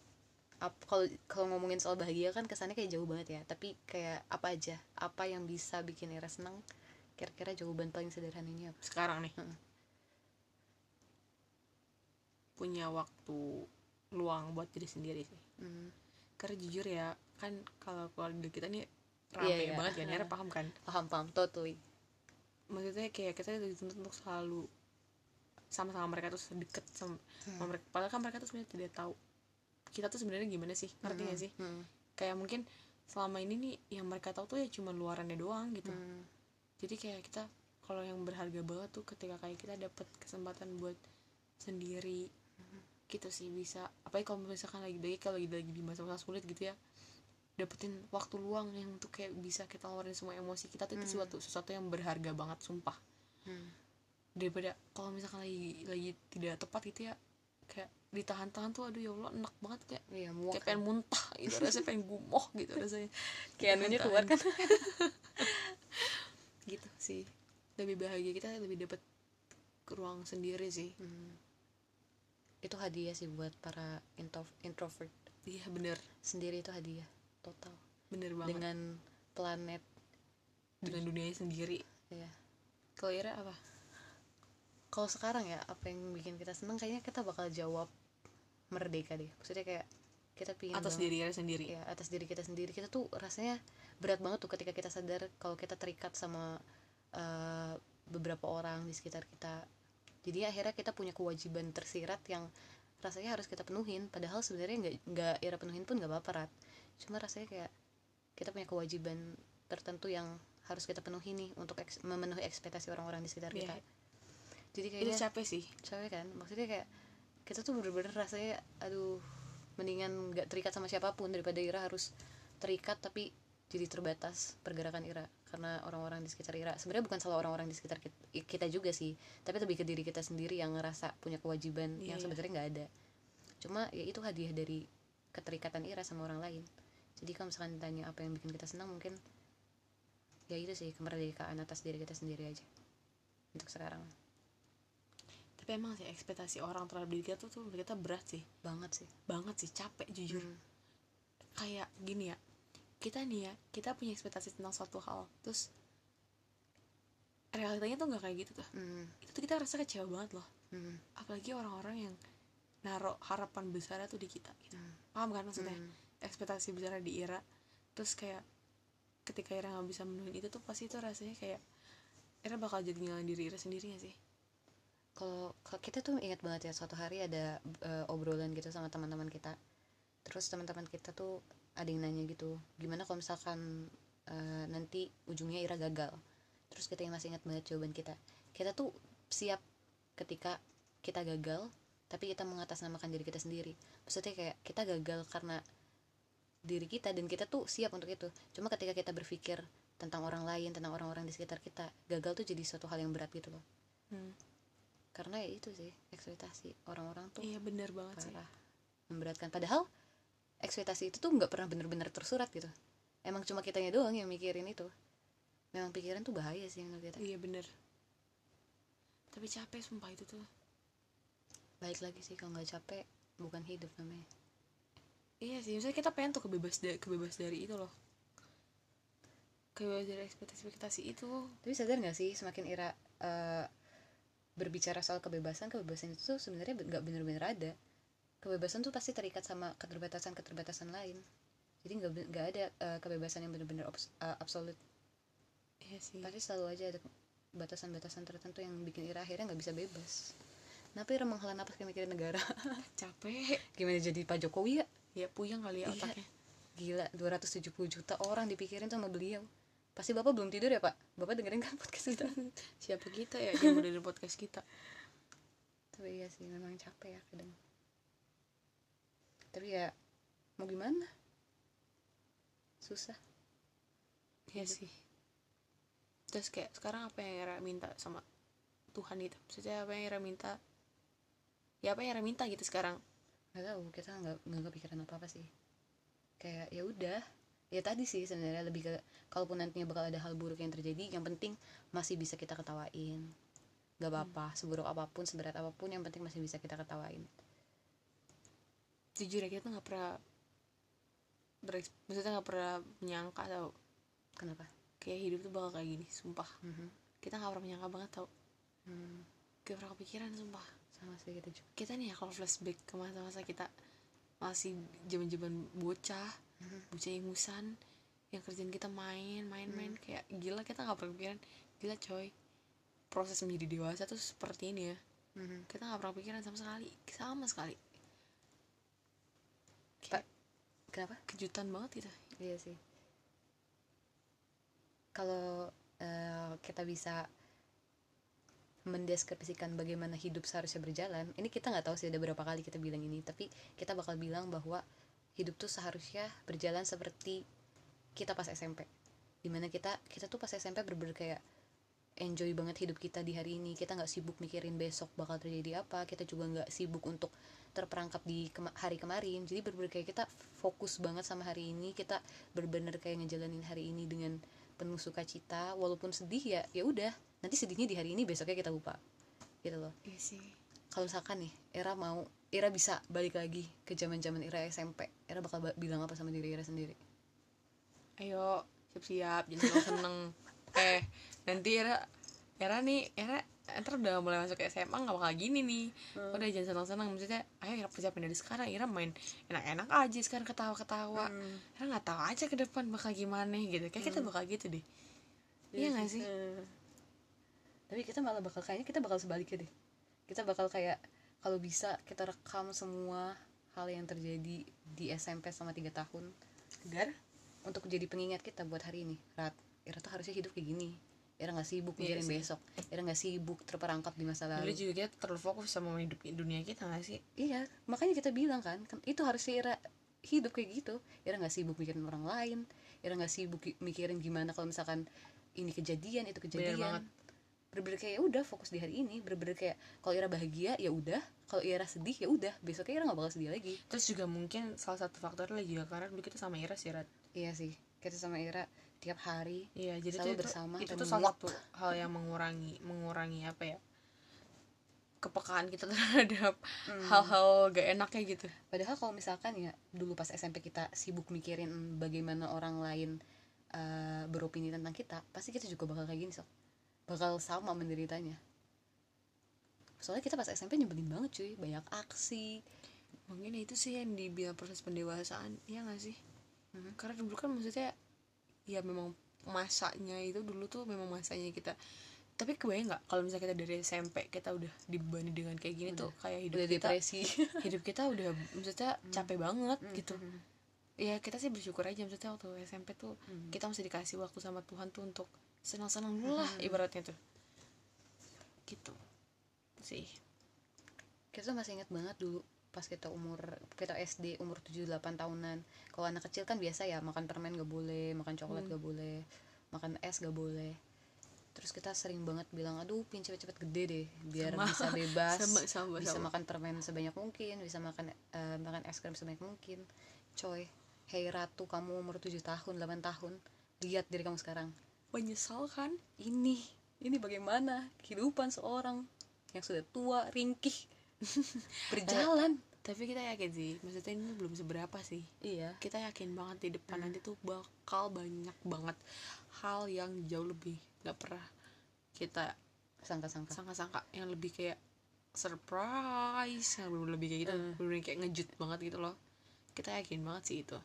kalau kalau ngomongin soal bahagia kan kesannya kayak jauh banget ya. Tapi kayak apa aja? Apa yang bisa bikin Ira senang kira-kira jawaban paling sederhananya apa? Sekarang nih. Heeh. punya waktu luang buat diri sendiri sih. Hmm. karena jujur ya kan kalau keluarga kita nih rame Iya, iya. banget ya paham kan? Paham paham. Totally maksudnya kayak kita dituntut untuk selalu sama-sama mereka tuh deket sama, sama mereka. Padahal kan mereka tuh sebenarnya tidak tahu kita tuh sebenarnya gimana sih ngerti gak sih? Hmm. kayak mungkin selama ini nih yang mereka tahu tuh ya cuma luarannya doang gitu. Hmm. jadi kayak kita kalau yang berharga banget tuh ketika kayak kita dapet kesempatan buat sendiri gitu sih bisa. Apalagi kalau misalkan lagi lagi kalau lagi lagi di masa-masa sulit gitu ya dapetin waktu luang yang tuh kayak bisa kita ngeluarin semua emosi kita tuh itu sesuatu sesuatu yang berharga banget sumpah. Hmm. daripada kalau misalkan lagi lagi tidak tepat gitu ya kayak ditahan-tahan tuh aduh ya Allah enak banget kayak. Iya muak kayak pengen muntah gitu rasanya pengen gumoh gitu rasanya. Kayak anunya keluar kan. Gitu sih. Lebih bahagia kita lebih dapat ruang sendiri sih. Hmm. itu hadiah sih buat para intro- introvert. Iya bener. Sendiri itu hadiah total bener banget. Dengan, dengan planet dunianya sendiri. Ya kalau Ira apa? Kalau sekarang ya apa yang bikin kita seneng? Kayaknya kita bakal jawab merdeka deh. Maksudnya kayak kita pingin atas diri Ira sendiri. Ya atas diri kita sendiri. Kita tuh rasanya berat banget tuh ketika kita sadar kalau kita terikat sama eh, beberapa orang di sekitar kita. Jadi akhirnya kita punya kewajiban tersirat yang rasanya harus kita penuhin. Padahal sebenarnya nggak nggak Ira penuhin pun nggak apa-apa Rat. cuma rasanya kayak kita punya kewajiban tertentu yang harus kita penuhi nih untuk eks- memenuhi ekspektasi orang-orang di sekitar Iya. kita. Jadi itu kayaknya capek sih. cewek kan? Maksudnya kayak kita tuh bener-bener rasanya aduh mendingan nggak terikat sama siapa pun daripada Ira harus terikat tapi jadi terbatas pergerakan Ira karena orang-orang di sekitar Ira. Sebenarnya bukan salah orang-orang di sekitar kita, kita juga sih tapi lebih ke diri kita sendiri yang ngerasa punya kewajiban Iya, yang iya. sebenarnya nggak ada. Cuma ya itu hadiah dari keterikatan Ira sama orang lain. Jadi kalau misalkan ditanya apa yang bikin kita senang mungkin ya itu sih kemerdekaan atas diri kita sendiri aja. Untuk sekarang. Tapi emang sih ekspektasi orang terhadap diri kita tuh, tuh kita berat sih. Banget sih. Banget sih capek jujur. Hmm. kayak gini ya kita nih ya kita punya ekspektasi tentang suatu hal terus realitanya tuh nggak kayak gitu tuh Hmm. itu tuh kita rasa kecewa banget loh Hmm. apalagi orang-orang yang naruh harapan besarnya tuh di kita gitu. Hmm. paham kan maksudnya Hmm. ekspektasi besarnya di Ira terus kayak ketika Ira nggak bisa menuhin itu tuh pasti tuh rasanya kayak Ira bakal jadi nyalain diri Ira sendiri gak sih kalau kita tuh ingat banget ya suatu hari ada eh, obrolan gitu sama teman-teman kita terus teman-teman kita tuh ada yang nanya gitu gimana kalau misalkan eh, nanti ujungnya Ira gagal? Terus kita yang masih ingat banget jawaban kita. Kita tuh siap ketika kita gagal tapi kita mengatasnamakan diri kita sendiri. Maksudnya kayak kita gagal karena diri kita dan kita tuh siap untuk itu. Cuma ketika kita berpikir tentang orang lain tentang orang-orang di sekitar kita gagal tuh jadi suatu hal yang berat gitu loh. Hmm. karena ya itu sih ekspektasi orang-orang tuh iya bener banget sih. parah memberatkan. Padahal ekspektasi itu tuh nggak pernah bener-bener tersurat gitu. Emang cuma kitanya doang yang mikirin itu. Memang pikiran tuh bahaya sih menurut kita. Iya bener. Tapi capek sumpah itu tuh. Baik lagi sih kalau nggak capek bukan hidup namanya. Iya sih misalnya kita pengen tuh kebebas dari kebebas dari itu loh. Kebebas dari ekspektasi ekspektasi itu. Tapi sadar nggak sih semakin Ira eh, berbicara soal kebebasan kebebasan itu tuh sebenarnya be- nggak bener-bener ada kebebasan tuh pasti terikat sama keterbatasan keterbatasan lain. Jadi nggak nggak ada eh, kebebasan yang bener-bener obs- eh, absolut. Iya sih. Pasti selalu aja ada batasan-batasan tertentu yang bikin Ira akhirnya nggak bisa bebas. Kenapa Ira menghela napas kayak mikirin negara? Capek. Gimana jadi Pak Jokowi ya? Ya puyeng kali ya Iya. otaknya. Gila 270 juta orang dipikirin sama beliau. Pasti bapak belum tidur ya pak? Bapak dengerin kan podcast kita? Siapa kita ya yang dari podcast kita? Tapi iya sih memang capek ya kadang tapi ya mau gimana? Susah. Iya sih. Terus kayak sekarang apa yang Era minta sama Tuhan gitu? Maksudnya apa yang Era minta? Ya apa yang Era minta gitu sekarang? Nggak tahu kita nggak nggak kepikiran apa apa sih. Kayak ya udah. Ya tadi sih sebenarnya lebih ke kalaupun nantinya bakal ada hal buruk yang terjadi yang penting masih bisa kita ketawain. Nggak apa-apa seburuk apa pun seberat apa pun yang penting masih bisa kita ketawain jujur ya kita nggak pernah bereks maksudnya nggak pernah menyangka tau. Kenapa? Kayak hidup tuh bakal kayak gini sumpah. Mhm. kita nggak pernah menyangka banget tau. Hmm, gak pernah kepikiran sumpah. Sama sih kita juga. Kita nih ya kalau flashback ke masa-masa kita masih zaman-zaman bocah Mhm. bocah ingusan yang kerjaan kita main main-main kayak gila kita nggak pernah kepikiran. Gila coy proses menjadi dewasa tuh seperti ini ya. Mhm. kita nggak pernah kepikiran sama sekali sama sekali kayak kenapa kejutan banget gitu Iya sih. Kalau eh, kita bisa mendeskripsikan bagaimana hidup seharusnya berjalan, ini kita nggak tahu sih ada berapa kali kita bilang ini, tapi kita bakal bilang bahwa hidup tuh seharusnya berjalan seperti kita pas SMP. Di mana kita kita tuh pas SMP berber kayak enjoy banget hidup kita di hari ini. Kita nggak sibuk mikirin besok bakal terjadi apa. Kita juga nggak sibuk untuk terperangkap di kema- hari kemarin. Jadi bener kayak kita fokus banget sama hari ini. Kita bener-bener kayak ngejalanin hari ini dengan penuh sukacita. Walaupun sedih ya ya udah. Nanti sedihnya di hari ini besoknya kita lupa. Gitu loh. Iya sih. Kalau misalkan nih era mau era bisa balik lagi ke zaman zaman era SMP era bakal ba- bilang apa sama diri era sendiri? Ayo siap-siap. Jangan seneng eh nanti era era nih era ntar udah mulai masuk ke SMA nggak bakal gini nih. Udah jangan seneng maksudnya ayo Ira persiapin dari sekarang. Ira main enak-enak aja sekarang ketawa-ketawa. Hmm. Ira nggak tahu aja ke depan bakal gimana gitu. Kayak kita bakal gitu deh. Iya nggak sih? Eh. tapi kita malah bakal kayaknya kita bakal sebaliknya deh. Kita bakal kayak kalau bisa kita rekam semua hal yang terjadi di SMP selama tiga tahun. Agar untuk jadi pengingat kita buat hari ini Rat Ira tuh harusnya hidup kayak gini. Ira nggak sibuk Iya mikirin besok. Ira nggak sibuk terperangkap di masa dulu lalu juga kita terlalu fokus sama hidup dunia kita nggak sih? Iya makanya kita bilang kan kan itu harusnya Ira hidup kayak gitu. Ira nggak sibuk mikirin orang lain. Ira nggak sibuk ki- mikirin gimana kalau misalkan ini kejadian itu kejadian. banget. bener-bener kayak ya udah fokus di hari ini. Bener-bener kayak kalau Ira bahagia ya udah. Kalau Ira sedih ya udah. Besoknya Ira nggak bakal sedih lagi. Terus juga mungkin salah satu faktornya juga karena dulu kita sama Ira sih Rat iya sih kita sama Ira tiap hari Iya, jadi Selalu itu, bersama itu dan tuh salah satu hal yang mengurangi mengurangi apa ya kepekaan kita terhadap Hmm. hal-hal gak enaknya gitu. Padahal kalau misalkan ya dulu pas SMP kita sibuk mikirin bagaimana orang lain eh, beropini tentang kita, pasti kita juga bakal kayak gini sok. Bakal sama menderitanya. Soalnya kita pas SMP nyebelin banget cuy, banyak aksi. Mungkin itu sih yang dibilang proses pendewasaan, ya gak sih? Mhm. Karena dulu kan maksudnya ya memang masanya itu dulu tuh memang masanya kita tapi kebayang nggak kalau misalnya kita dari SMP kita udah dibebani dengan kayak gini tuh kayak hidup Udah kita depresi. hidup kita udah maksudnya capek banget gitu. Mhm. ya kita sih bersyukur aja maksudnya waktu SMP tuh Hmm. kita masih dikasih waktu sama Tuhan tuh untuk senang-senang dulu lah ibaratnya tuh. Gitu. Sih. Kita masih ingat banget dulu pas kita umur kita SD umur 7-8 tahunan. Kalau anak kecil kan biasa ya makan permen gak boleh makan coklat Hmm. gak boleh makan es gak boleh. Terus kita sering banget bilang aduh pin cepet-cepet gede deh biar Sama. bisa bebas sama sama bisa sama. makan permen sebanyak mungkin bisa makan eh, makan es krim sebanyak mungkin. Coy hei ratu kamu umur 7 tahun 8 tahun lihat diri kamu sekarang. Menyesal kan? Ini ini bagaimana kehidupan seorang yang sudah tua ringkih berjalan. Tapi kita yakin sih maksudnya ini belum seberapa sih. Iya. Kita yakin banget di depan nanti tuh bakal banyak banget hal yang jauh lebih nggak pernah kita sangka-sangka. sangka-sangka. Yang lebih kayak surprise yang bener-bener lebih kayak gitu. Hmm. bener kayak ngejut banget gitu loh. Kita yakin banget sih itu.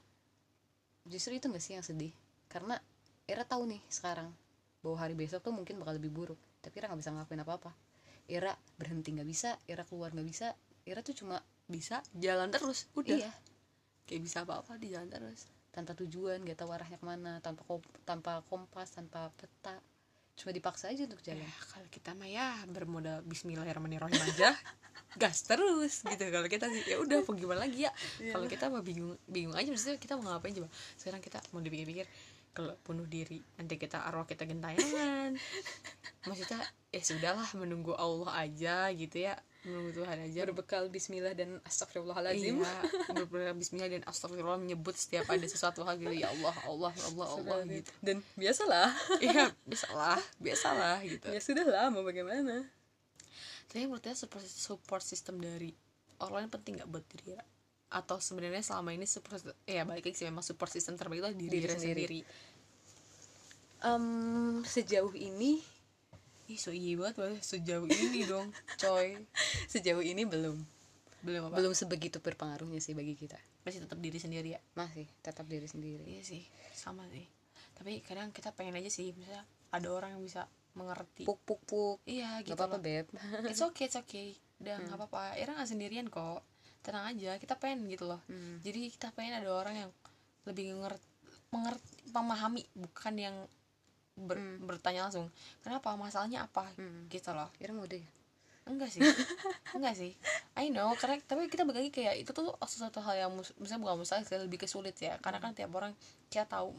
Justru itu gak sih yang sedih? Karena Era tahu nih sekarang bahwa hari besok tuh mungkin bakal lebih buruk. Tapi Era nggak bisa ngelakuin apa-apa Era berhenti nggak bisa Era keluar nggak bisa Era tuh cuma bisa jalan terus. Udah. Iya. Kayak bisa apa-apa di jalan terus. Tanpa tujuan gak tahu arahnya ke mana tanpa kom- tanpa kompas tanpa peta. Cuma dipaksa aja untuk jalan. Ya kalau kita mah ya bermodal Bismillahirrahmanirrahim aja gas terus gitu. Kalau kita sih ya udah mau gimana lagi ya? Kalau kita mah bingung bingung aja maksudnya kita mau ngapain coba? Sekarang kita mau dipikir-pikir kalau bunuh diri nanti kita arwah kita gentayangan. Maksudnya ya sudahlah menunggu Allah aja gitu ya. Menunggu Tuhan aja. Berbekal Bismillah dan Astagfirullahaladzim. Iya, berbekal Bismillah dan Astagfirullah menyebut setiap ada sesuatu hal gitu. Ya Allah, Allah, Allah, Allah gitu. dan biasalah. Iya, biasalah, biasalah gitu. ya sudah lah mau bagaimana? Tapi menurut saya support, support system dari orang lain penting nggak buat diri ya? Atau sebenarnya selama ini support ya balik lagi sih memang support system terbaik itu diri, Diri diri sendiri. sendiri. Em, sejauh ini Ih, so iya banget sejauh ini dong, coy. sejauh ini belum Belum apa? belum sebegitu berpengaruhnya sih bagi kita Masih tetap diri sendiri ya. masih tetap diri sendiri Iya sih, sama sih. Tapi kadang kita pengen aja sih, misalnya ada orang yang bisa mengerti. puk puk puk Iya, gak gitu apa-apa loh. beb it's okay it's okay udah nggak apa-apa Ira nggak sendirian kok tenang aja kita pengen gitu loh. Hmm. jadi kita pengen ada orang yang lebih ngerti mengerti memahami bukan yang ber- bertanya langsung kenapa? Masalahnya apa? Hmm. gitu loh. Ira mau deh. Enggak sih. Enggak sih. I know karena tapi kita bagi kayak itu tuh sesuatu hal yang misalnya bukan sih, lebih kesulit ya. Karena kan tiap orang kita tahu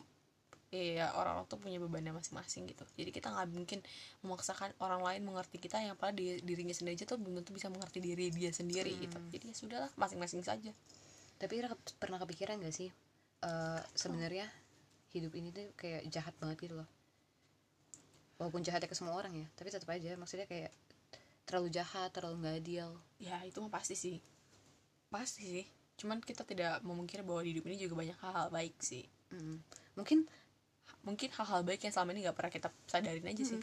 ya orang-orang tuh punya bebannya masing-masing gitu. Jadi kita nggak mungkin memaksakan orang lain mengerti kita yang pada di- dirinya sendiri aja tuh belum tentu bisa mengerti diri dia sendiri gitu. Jadi ya sudahlah masing-masing saja. Tapi pernah kepikiran gak sih eh, sebenarnya hidup ini tuh kayak jahat banget gitu loh. Walaupun jahatnya ke semua orang ya tapi tetap aja maksudnya kayak terlalu jahat terlalu nggak adil. Ya itu mah pasti sih. Pasti sih. Cuman kita tidak memungkiri bahwa di hidup ini juga banyak hal-hal baik sih. Mm. mungkin mungkin hal-hal baik yang selama ini nggak pernah kita sadarin aja sih.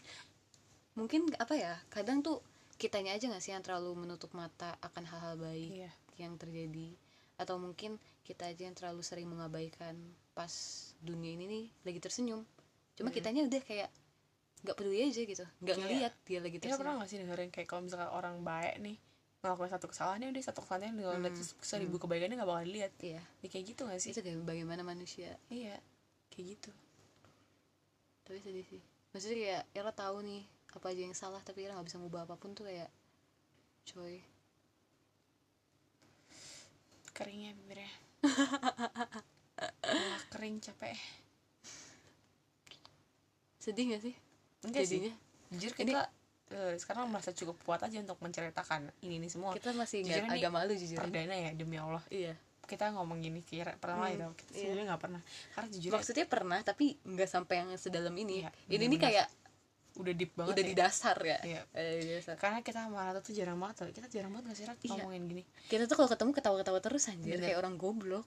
Mungkin apa ya kadang tuh kitanya aja nggak sih yang terlalu menutup mata akan hal-hal baik Iya. yang terjadi. Atau mungkin kita aja yang terlalu sering mengabaikan pas dunia ini nih lagi tersenyum. Cuma kitanya udah kayak nggak peduli aja gitu nggak Iya. ngelihat dia lagi pernah tersenyum. gak sih dengerin kayak kalau misalkan orang baik nih ngelakuin satu kesalahannya udah satu kesalahannya dengan lihat seribu kebaikannya gak bakal dilihat. Iya. Ya kayak gitu gak sih? Itu kayak bagaimana manusia. Iya kayak gitu tapi sedih sih. Maksudnya kayak Ira tahu nih apa aja yang salah tapi Ira nggak bisa ngubah apa pun tuh kayak coy. Keringnya bibirnya. Kering capek. Sedih gak sih? Enggak sih. Jadinya? jujur kita eh, sekarang merasa cukup kuat aja untuk menceritakan ini nih semua. Kita masih Jujur ini agak malu jujur. perdana ya demi Allah. Iya kita ngomong gini kira pernah Hmm, ya tau kita iya. nggak pernah karena jujur ya, maksudnya pernah tapi nggak sampai yang sedalam ini Iya, ini benar-benar. kayak udah deep banget udah ya. di dasar ya Iya. Eh, di dasar. karena kita sama Rata tuh jarang banget kita jarang banget gak sih Iya. ngomongin gini kita tuh kalau ketemu ketawa-ketawa terus anjir Bener. kayak orang goblok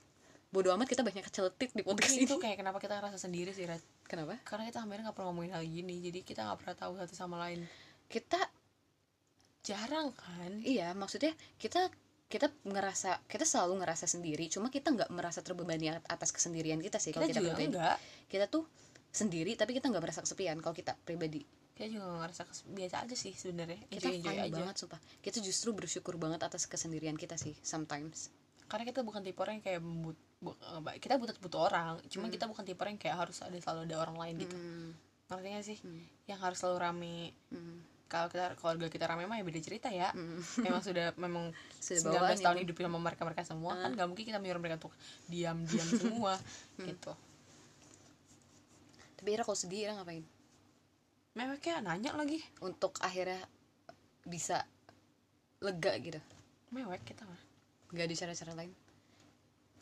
bodoh amat kita banyak keceletik di podcast mungkin ini itu kayak kenapa kita ngerasa sendiri sih Rat kenapa karena kita hampir nggak pernah ngomongin hal gini jadi kita nggak pernah tahu satu sama lain kita jarang kan iya maksudnya kita kita ngerasa kita selalu ngerasa sendiri cuma kita nggak merasa terbebani atas kesendirian kita sih kalau kita kita, juga pribadi. enggak kita tuh sendiri tapi kita nggak merasa kesepian kalau kita pribadi. Kita juga nggak ngerasa biasa aja sih sebenarnya. Kita enjoy enjoy aja. banget sumpah. Kita justru bersyukur banget atas kesendirian kita sih sometimes. Karena kita bukan tipe orang yang kayak but, bu- eh, kita butuh butuh orang cuma kita bukan tipe orang yang kayak harus ada selalu ada orang lain gitu. Hmm, ngerti gak sih? Hmm. yang harus selalu rame. Hmm, kalau kita keluarga kita rame mah ya beda cerita ya. Hmm. memang sudah memang Sudah 19 bawaan tahun ya, Bu. hidup sama mereka mereka semua kan gak mungkin kita menyuruh mereka untuk diam diam semua gitu. Tapi Ira kalau sedih Ira ngapain? Memang kayak nanya lagi. Untuk akhirnya bisa lega gitu? Mewek kita mah. Nggak ada cara-cara lain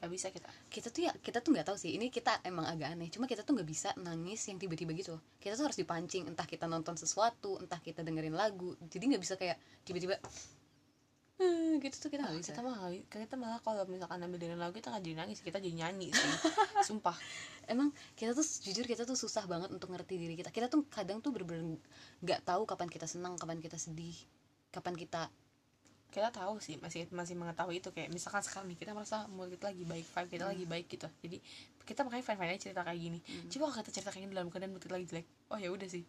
gak bisa kita. Kita tuh ya kita tuh nggak tahu sih. Ini kita emang agak aneh. Cuma kita tuh nggak bisa nangis yang tiba-tiba gitu loh. kita tuh harus dipancing. Entah kita nonton sesuatu entah kita dengerin lagu. Jadi nggak bisa kayak tiba-tiba "Hmm," gitu tuh kita nggak bisa. kita nggak- kita malah kalau misalkan ambil dengan lagu kita nggak jadi nangis kita jadi nyanyi sih. Sumpah. Emang kita tuh jujur kita tuh susah banget untuk ngerti diri kita. Kita tuh kadang tuh bener-bener nggak tahu kapan kita senang kapan kita sedih kapan kita kita tahu sih masih masih mengetahui itu kayak misalkan sekarang nih kita merasa mood kita lagi baik vibe kita lagi baik gitu. Jadi kita makanya fine fine aja cerita kayak gini. Coba kalau kita cerita kayak gini dalam keadaan mood kita lagi jelek oh ya udah sih.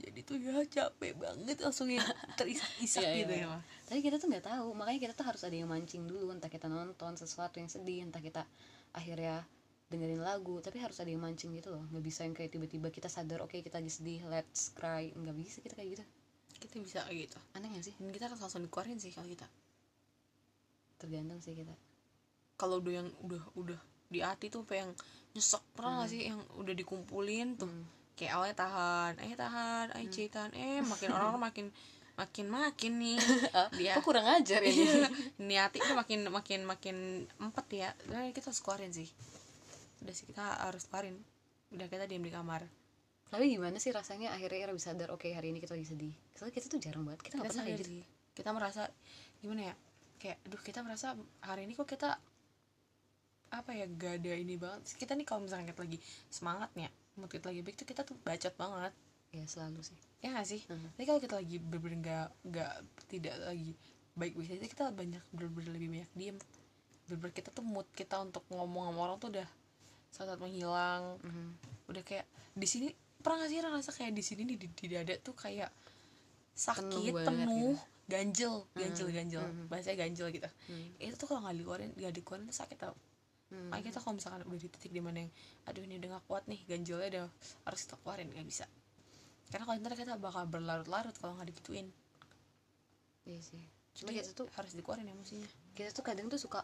Jadi tuh ya capek banget langsung yang terisak-isak Iya, iya, gitu iya. ya. mah tapi kita tuh nggak tahu makanya kita tuh harus ada yang mancing dulu entah kita nonton sesuatu yang sedih entah kita akhirnya dengerin lagu tapi harus ada yang mancing gitu loh. Nggak bisa yang kayak tiba-tiba kita sadar oke kita lagi sedih let's cry. Nggak bisa kita kayak gitu kita bisa gitu. Aneh gak sih? Dan kita kan langsung dikeluarin sih kalau kita. Tergantung sih kita. Kalau udah yang udah udah di hati tuh pengen nyesek pernah nggak sih yang udah dikumpulin tuh? Hmm. kayak awalnya tahan eh tahan eh Ci, tahan eh makin orang-orang makin makin makin nih. Dia kok kurang ajar ya? Iya, niati itu makin makin makin empat ya. Nah, kita harus keluarin sih. Udah sih kita harus keluarin. Udah kita diem di kamar tapi gimana sih rasanya akhirnya Ira bisa sadar oke hari ini kita lagi sedih. Soalnya kita tuh jarang banget kita nggak pernah kayak sadar gitu. kita merasa gimana ya kayak aduh kita merasa hari ini kok kita apa ya gak ada ini banget. Kita nih kalau misalnya kita lagi semangatnya mood kita lagi baik tuh kita tuh bacot banget. Ya selalu sih. Ya gak sih? Mhm. tapi kalau kita lagi bener-bener gak, gak tidak lagi baik-baik saja kita banyak bener-bener lebih banyak diem. Bener-bener kita tuh mood kita untuk ngomong sama orang tuh udah saat menghilang. Mhm. udah kayak di sini pernah gak sih rasa kayak di sini di, di dada tuh kayak sakit Penuh penuh, gitu. ganjel ganjel Mhm, ganjel. mhm. bahasanya ganjel gitu. Hmm. itu tuh kalau nggak dikeluarin nggak dikeluarin tuh sakit tau. Hmm. makanya kita kalau misalkan udah di titik di mana yang aduh ini udah gak kuat nih ganjelnya udah harus kita keluarin nggak bisa. Karena kalau ntar kita bakal berlarut-larut kalau nggak digituin iya sih. Cuma Jadi kita tuh harus dikeluarin emosinya. kita tuh kadang tuh suka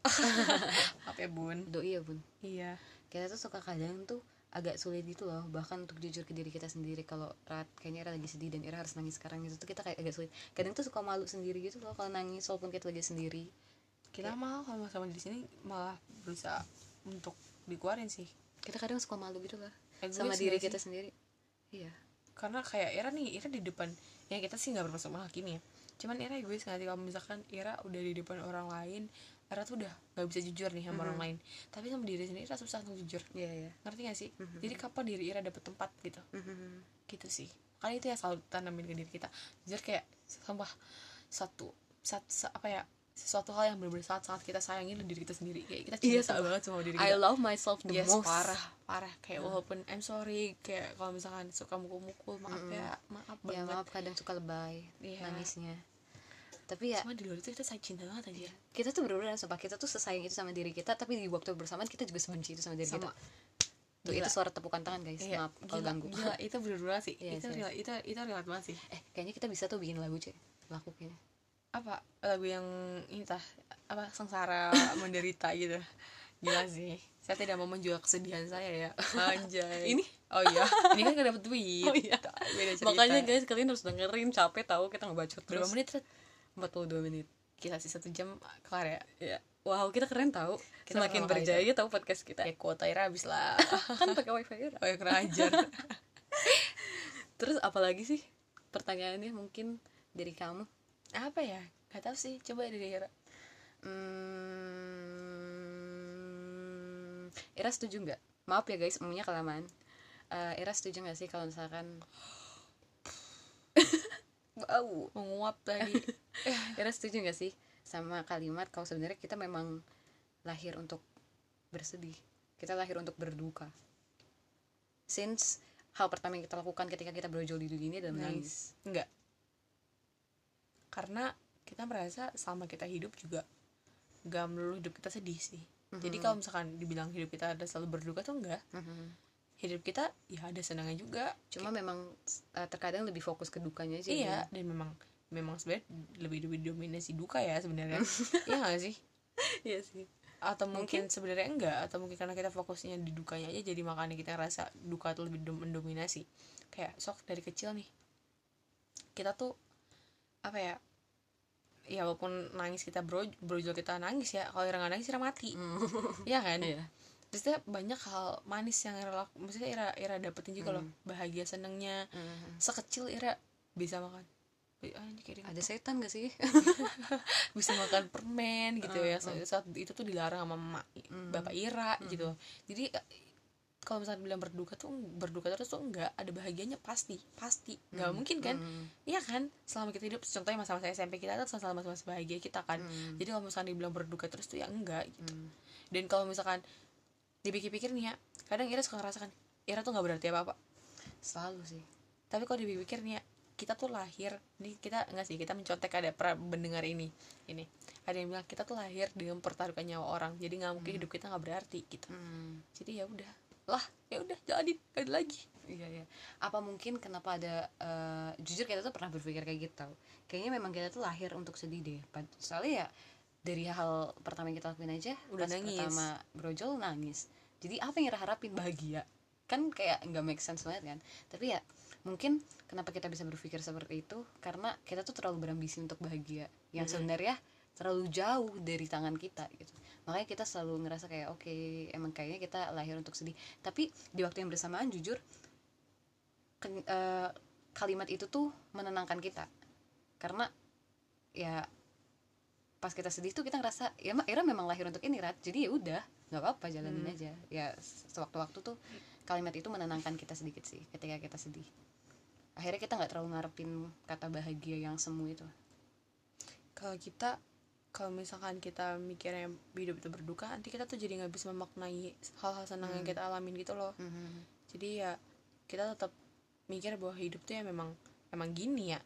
apa ya bun? Doi ya bun? Iya. Kita tuh suka kadang tuh agak sulit gitu loh. Bahkan untuk jujur ke diri kita sendiri kalau Rat kayaknya Ira lagi sedih dan Ira harus nangis sekarang gitu tuh kita kayak agak sulit. Kadang tuh suka malu sendiri gitu loh kalau nangis walaupun kita lagi sendiri. Kita malah kalau sama di sini malah berusaha untuk dikeluarin sih. Kita kadang suka malu gitu lah Egois sama diri sih? kita sendiri. Iya. Karena kayak Ira nih Ira di depan ya kita sih nggak bermaksud menghakimi ya. Cuman Ira egois nggak sih? Kalau misalkan Ira udah di depan orang lain Ira tuh udah nggak bisa jujur nih sama orang lain. Tapi sama diri sendiri Ira susah untuk jujur. Iya iya. Ngerti gak sih? Jadi kapan diri Ira dapet tempat gitu? Mhm. gitu sih. Kali itu ya selalu tanamin ke diri kita. Jujur kayak sumpah satu satu apa ya sesuatu hal yang benar-benar sangat sangat kita sayangin di diri kita sendiri. Kayak kita Iya, cinta sumpah. banget sama diri I kita. love myself the yes most. parah parah. Kayak walaupun I'm sorry kayak kalau misalkan suka mukul-mukul maaf ya maaf ya banget. maaf kadang suka lebay Iya. nangisnya tapi ya cuma di luar itu kita sayang cinta banget aja kita tuh bener-bener sumpah kita tuh sesayang itu sama diri kita tapi di waktu bersamaan kita juga sebenci itu sama diri sama. Kita tuh Gila. itu suara tepukan tangan guys. Iya, maaf kalau ganggu. gila, itu bener-bener sih. Iya, itu serius. real, itu itu relate banget sih. Eh kayaknya kita bisa tuh bikin lagu cuy laku kayaknya. Apa? Lagu yang ini tah apa sengsara menderita gitu. Gila sih. Saya tidak mau menjual kesedihan saya ya. Anjay. Ini? oh iya. Ini kan gak dapet duit. Oh iya. beda cerita. Makanya guys kalian harus dengerin capek tahu kita ngebacot berapa terus. menit Red? 42 menit. Kita sih satu jam kelar ya. Ya wow kita keren tahu Kita semakin berjaya tahu podcast kita. Kayak kuota Ira habis lah. Kan pakai wifi ya oh ya kurang ajar. Terus apalagi sih pertanyaannya mungkin dari kamu? Apa ya? Gak tahu sih. Coba dari Ira hmm, Ira setuju nggak? Maaf ya guys umumnya kelamaan. Eh, Ira setuju nggak sih kalau misalkan wow menguap tadi. Ira setuju nggak sih sama kalimat kalau sebenarnya kita memang lahir untuk bersedih kita lahir untuk berduka. Since hal pertama yang kita lakukan ketika kita berujul di dunia ini adalah menangis. Enggak karena kita merasa selama kita hidup juga gak melulu hidup kita sedih sih. Jadi kalau misalkan dibilang hidup kita ada selalu berduka tuh enggak Mhm. Hidup kita ya ada senangnya juga. Cuma memang eh, terkadang lebih fokus ke dukanya aja iya dan memang memang sebenarnya lebih lebih dominasi duka ya sebenarnya. Iya gak sih? Iya sih. Atau mungkin, sebenarnya enggak atau mungkin karena kita fokusnya di dukanya aja jadi makanya kita ngerasa duka tuh lebih dom- mendominasi. Kayak sok dari kecil nih kita tuh apa ya ya walaupun nangis kita bro brojol kita nangis ya kalau Ira nggak nangis Ira mati. Iya kan? Iya Maksudnya banyak hal manis yang Ira laku maksudnya Ira Ira dapetin juga loh. Bahagia senengnya. Mhm. sekecil Ira bisa makan. Ah, ini kayak ada setan gak sih? Bisa makan permen gitu ya. Saat, saat itu tuh dilarang sama emak bapak Ira gitu. Jadi eh, kalau misalnya bilang berduka tuh berduka terus tuh enggak ada bahagianya pasti pasti. Nggak mungkin kan? iya kan? Selama kita hidup contohnya masa-masa SMP kita tuh selama masa-masa bahagia kita kan. Jadi kalau misalnya dibilang berduka terus tuh ya enggak gitu. Dan kalau misalkan dipikir-pikir nih ya kadang Ira suka ngerasakan Ira tuh nggak berarti apa apa selalu sih. Tapi kalau dipikir nih ya kita tuh lahir ini kita enggak sih kita mencontek ada pra mendengar ini ini. Ada yang bilang kita tuh lahir dengan mempertaruhkan nyawa orang jadi nggak mungkin hidup kita nggak berarti gitu. Hmm, jadi ya udah lah ya udah gak ada lagi. Iya iya. Apa mungkin kenapa ada eh, jujur kita tuh pernah berpikir kayak gitu. Kayaknya memang kita tuh lahir untuk sedih deh soalnya ya dari hal pertama yang kita lakuin aja Udah pas nangis. pertama brojol nangis. Jadi apa yang kita harapin bahagia. Kan kayak nggak make sense banget kan? Tapi ya mungkin kenapa kita bisa berpikir seperti itu? Karena kita tuh terlalu berambisi untuk bahagia. Yang Mhm. sebenarnya terlalu jauh dari tangan kita gitu. Makanya kita selalu ngerasa kayak oke emang kayaknya kita lahir untuk sedih. Tapi di waktu yang bersamaan jujur ken- eh, kalimat itu tuh menenangkan kita. Karena ya pas kita sedih tuh kita ngerasa ya mak Ira memang lahir untuk ini rat. Jadi ya udah nggak apa-apa jalanin Hmm. aja. Ya sewaktu-waktu tuh kalimat itu menenangkan kita sedikit sih ketika kita sedih. Akhirnya kita nggak terlalu ngarepin kata bahagia yang semu itu. Kalau kita kalau misalkan kita mikirnya hidup itu berduka nanti kita tuh jadi nggak bisa memaknai hal-hal senang yang Hmm. kita alamin gitu loh. Jadi ya kita tetap mikir bahwa hidup tuh ya memang memang gini ya.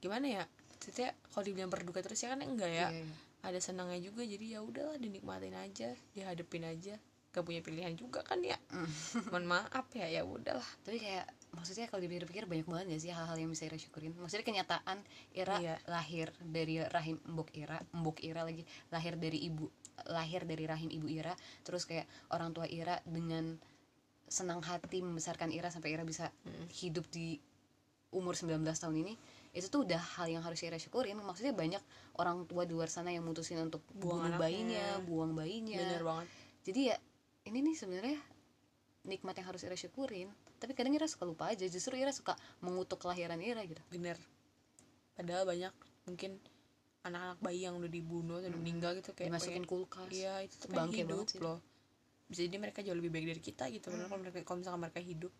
Gimana ya Maksudnya kalau dibilang berduka terus ya kan enggak ya Iya, iya. ada senangnya juga jadi ya udahlah dinikmatin aja dihadepin aja gak punya pilihan juga kan ya Mm. mohon maaf ya ya udahlah tapi kayak maksudnya kalau dipikir-pikir banyak banget gak sih hal-hal yang bisa Ira syukurin maksudnya kenyataan Ira Iya. lahir dari rahim mbok Ira mbok Ira lagi lahir dari ibu lahir dari rahim ibu Ira terus kayak orang tua Ira dengan senang hati membesarkan Ira sampai Ira bisa Mm. hidup di umur 19 tahun ini itu tuh udah hal yang harus Ira syukurin. Maksudnya banyak orang tua di luar sana yang mutusin untuk Buang bunuh bayinya buang bayinya. Bener banget. Jadi ya ini nih sebenarnya nikmat yang harus Ira syukurin. Tapi kadang Ira suka lupa aja. Justru Ira suka mengutuk kelahiran Ira gitu. Bener. Padahal banyak mungkin anak-anak bayi yang udah dibunuh atau udah meninggal gitu kayak dimasukin pengen- kulkas. iya itu tuh pengen hidup sih. loh. Bisa jadi mereka jauh lebih baik dari kita gitu bener. Kalau mereka kalau misalkan mereka hidup.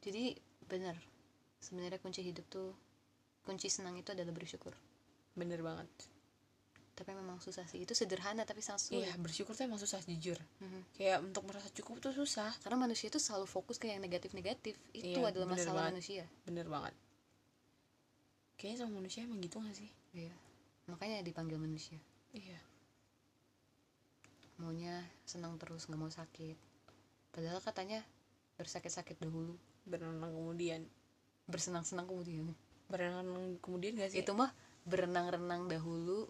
Jadi benar sebenarnya kunci hidup tuh kunci senang itu adalah bersyukur. Bener banget. Tapi memang susah sih. Itu sederhana tapi sangat sulit. Iya bersyukur tuh emang susah jujur. Mhm. kayak untuk merasa cukup tuh susah. Karena manusia itu selalu fokus ke yang negatif-negatif. Itu Iya, adalah masalah banget. manusia. Bener banget. Kayaknya sama manusia emang gitu gak sih? Iya. Makanya dipanggil manusia. Iya. Maunya senang terus nggak mau sakit. Padahal katanya bersakit-sakit dahulu. Berenang kemudian bersenang-senang kemudian. Berenang kemudian gak sih? Itu mah berenang-renang dahulu.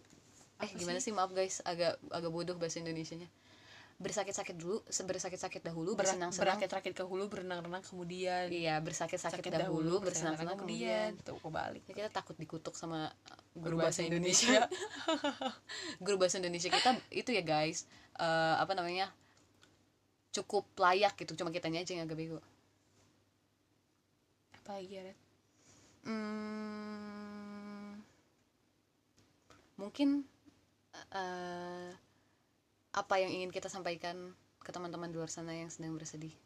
Eh Apa gimana sih? maaf guys. Agak agak bodoh bahasa Indonesianya. Bersakit-sakit dulu bersakit-sakit dahulu Ber- bersenang-senang. berakit-rakit ke hulu berenang-renang kemudian. Iya bersakit-sakit sakit dahulu, dahulu bersenang-senang kemudian, kebalik. Ya, kita takut dikutuk sama Guru guru bahasa bahasa Indonesia. Guru bahasa Indonesia kita itu ya guys. Eh, apa namanya? Cukup layak gitu. Cuma kitanya aja yang agak bego apa lagi ya Red? Hmm, mungkin eh, apa yang ingin kita sampaikan ke teman-teman di luar sana yang sedang bersedih?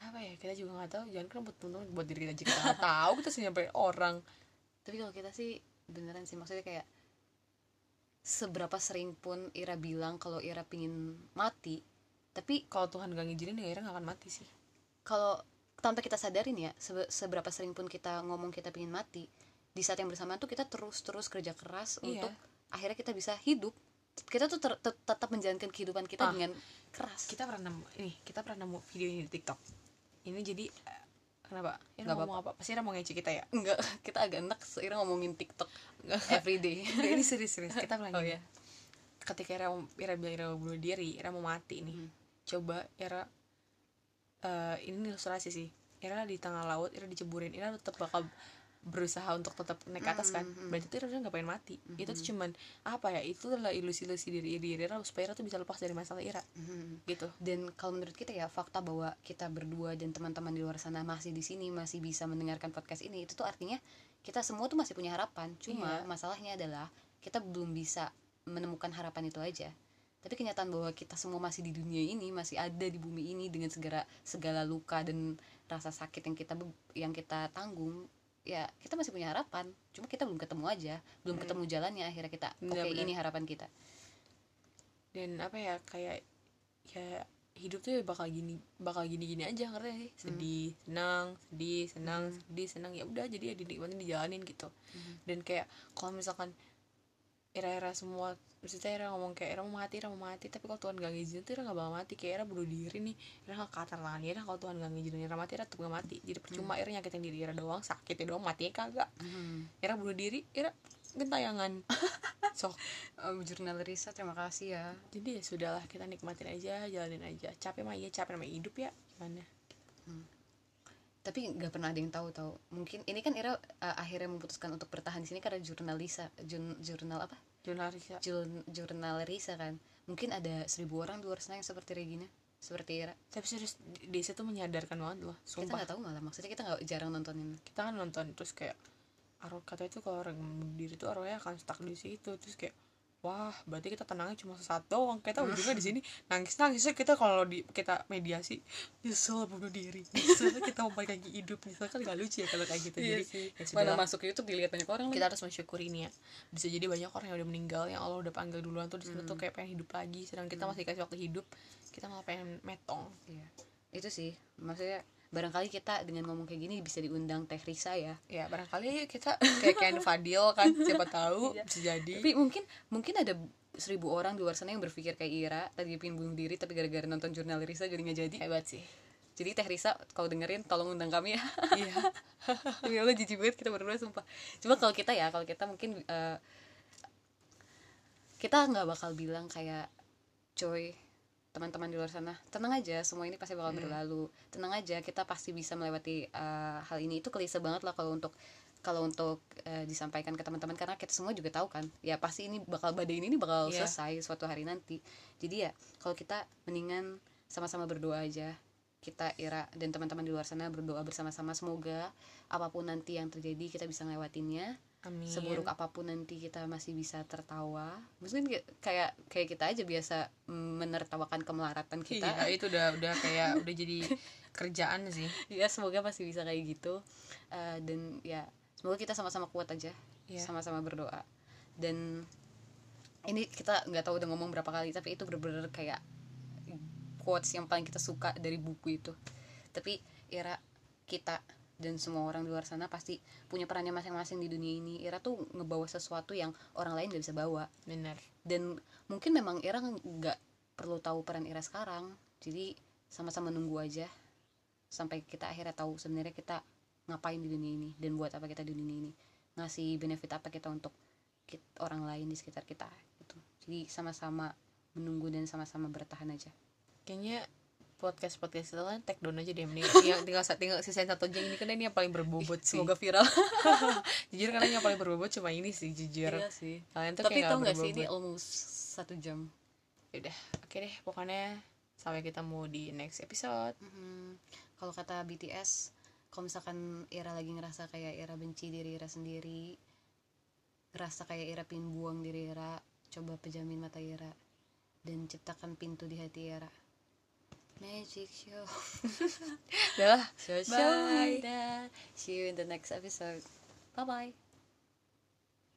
Apa ya kita juga nggak tahu. Jangan kan buat temen buat diri kita aja kita tahu. Kita sih nyampe orang. Tapi kalau kita sih beneran sih. Maksudnya kayak seberapa sering pun Ira bilang kalau Ira pingin mati tapi kalau Tuhan gak ngizinin ya Ira nggak akan mati sih. Kalau tanpa kita sadarin ya sebe- seberapa sering pun kita ngomong kita pingin mati di saat yang bersamaan tuh kita terus terus kerja keras Iya. untuk akhirnya kita bisa hidup. Kita tuh ter- ter- tetap menjalankan kehidupan kita Ah. dengan keras. kita pernah nemu ini kita pernah nemu video ini di TikTok. Ini jadi eh, kenapa? Ira Nggak ngomong apa? Pasti Ira mau ngece kita ya? Enggak kita agak enak seiring ngomongin TikTok everyday ini serius serius. Kita pernah oh gini. ya ketika Ira mau- Ira bilang Ira mau bunuh diri Ira mau mati nih. Mhm. coba Ira eh ini ilustrasi sih. Ira di tengah laut Ira diceburin. Ira tetap bakal berusaha untuk tetap naik ke atas kan. Berarti itu Ira nggak pengen mati. Itu tuh cuman apa ya itu adalah ilusi-ilusi diri diri Ira supaya Ira tuh bisa lepas dari masalah Ira. Mhm. gitu. Dan kalau menurut kita ya fakta bahwa kita berdua dan teman-teman di luar sana masih di sini masih bisa mendengarkan podcast ini itu tuh artinya kita semua tuh masih punya harapan. Cuma Iya. masalahnya adalah kita belum bisa menemukan harapan itu aja tapi kenyataan bahwa kita semua masih di dunia ini masih ada di bumi ini dengan segala segala luka dan rasa sakit yang kita yang kita tanggung ya kita masih punya harapan. Cuma kita belum ketemu aja belum Hmm. ketemu jalannya akhirnya kita oke Benar-benar. ini harapan kita. Dan apa ya kayak ya hidup tuh ya bakal gini bakal gini gini aja ngerti sih? Sedih senang sedih senang sedih senang ya udah jadi ya dinikmatin dijalanin gitu. Dan kayak kalau misalkan era-era semua maksudnya era ngomong kayak era mau mati era mau mati tapi kalau Tuhan gak ngizinin tuh era gak bakal mati kayak era bunuh diri nih era gak katar tangan era kalau Tuhan gak ngizinin era mati era tetap gak mati. Jadi percuma era nyakitin diri era doang sakitnya doang mati kagak. Era bunuh diri era gentayangan. Sok Om jurnal Risa terima kasih ya. Jadi ya sudahlah kita nikmatin aja jalanin aja. Capek mah iya capek namanya hidup ya gimana tapi nggak pernah ada yang tahu tahu. Mungkin ini kan Ira uh, akhirnya memutuskan untuk bertahan di sini karena jurnal Lisa jun- jurnal apa? Jurnalis ya Jun- jurnal Risa kan. Mungkin ada seribu orang di luar sana yang seperti Regina seperti Ira. Tapi serius desa tuh menyadarkan banget loh kita sumpah. nggak tahu malah. Maksudnya kita nggak jarang nontonin. Kita kan nonton terus kayak arwah kata itu kalau orang bunuh diri tuh arwahnya akan stuck di situ. Terus kayak wah berarti kita tenangnya cuma sesaat doang. Kita ujungnya di sini nangis nangisnya kita kalau di kita mediasi nyesel bunuh diri nyesel kita mau balik lagi hidup. Nyesel kan gak lucu ya kalau kayak gitu. Jadi ya mana masuk YouTube dilihat banyak orang kita harus mensyukuri ini ya. Bisa jadi banyak orang yang udah meninggal yang Allah udah panggil duluan tuh di sana tuh kayak pengen hidup lagi. Sedang kita masih dikasih waktu hidup kita malah pengen metong. Iya. itu sih. Maksudnya barangkali kita dengan ngomong kayak gini bisa diundang Teh Risa ya. Ya barangkali kita kayak Ken Fadil kan siapa tahu bisa jadi. Tapi mungkin mungkin ada seribu orang di luar sana yang berpikir kayak Ira tadi pengen bunuh diri tapi gara-gara nonton jurnal Risa jadi nggak jadi. Hebat sih. Jadi Teh Risa kalau dengerin tolong undang kami ya. Iya. Demi Allah jijik banget kita berdua sumpah. Cuma kalau kita ya Kalau kita mungkin eh, Kita nggak bakal bilang kayak Coy Teman-teman di luar sana Tenang aja Semua ini pasti bakal berlalu. Tenang aja Kita pasti bisa melewati eh, Hal ini. Itu klise banget lah Kalau untuk kalau untuk eh, disampaikan ke teman-teman karena kita semua juga tahu kan ya pasti ini bakal badai ini bakal Iya. selesai suatu hari nanti. Jadi ya kalau kita mendingan sama-sama berdoa aja. Kita Ira dan teman-teman di luar sana berdoa bersama-sama. Semoga apa pun nanti yang terjadi kita bisa ngelewatinnya amin. Seburuk apa pun nanti kita masih bisa tertawa. Mungkin kayak- kayak kita aja biasa mm, menertawakan kemelaratan kita. Iya itu udah udah kayak udah jadi kerjaan sih. Ya semoga masih bisa kayak gitu. Eh, dan ya semoga kita sama-sama kuat aja. Iya. sama-sama berdoa. Dan ini kita nggak tahu udah ngomong berapa kali tapi itu bener-bener kayak quotes yang paling kita suka dari buku itu. Tapi Ira kita dan semua orang di luar sana pasti punya perannya masing-masing di dunia ini. Ira tuh ngebawa sesuatu yang orang lain gak bisa bawa. Bener. Dan mungkin memang Ira nggak perlu tahu peran Ira sekarang. Jadi sama-sama nunggu aja sampai kita akhirnya tahu sebenarnya kita ngapain di dunia ini dan buat apa kita di dunia ini. Ngasih benefit apa kita untuk kit- orang lain di sekitar kita gitu. Jadi sama-sama menunggu dan sama-sama bertahan aja. Kayaknya podcast podcast itu kan take down aja deh mending yang tinggal tinggal sisain satu jam ini kan ini yang paling berbobot sih. Semoga viral. Jujur karena yang paling berbobot cuma ini sih jujur. Iya sih. Kalian tuh tapi tau nggak nggak sih ini almost satu jam. Udah oke deh pokoknya sampai ketemu di next episode. Mhm. kalau kata BTS kalau misalkan Ira lagi ngerasa kayak Ira benci diri Ira sendiri ngerasa kayak Ira pin buang diri Ira coba pejamin mata Ira dan ciptakan pintu di hati Ira magic show. Udah lah show Bye. see you in the next episode. Bye bye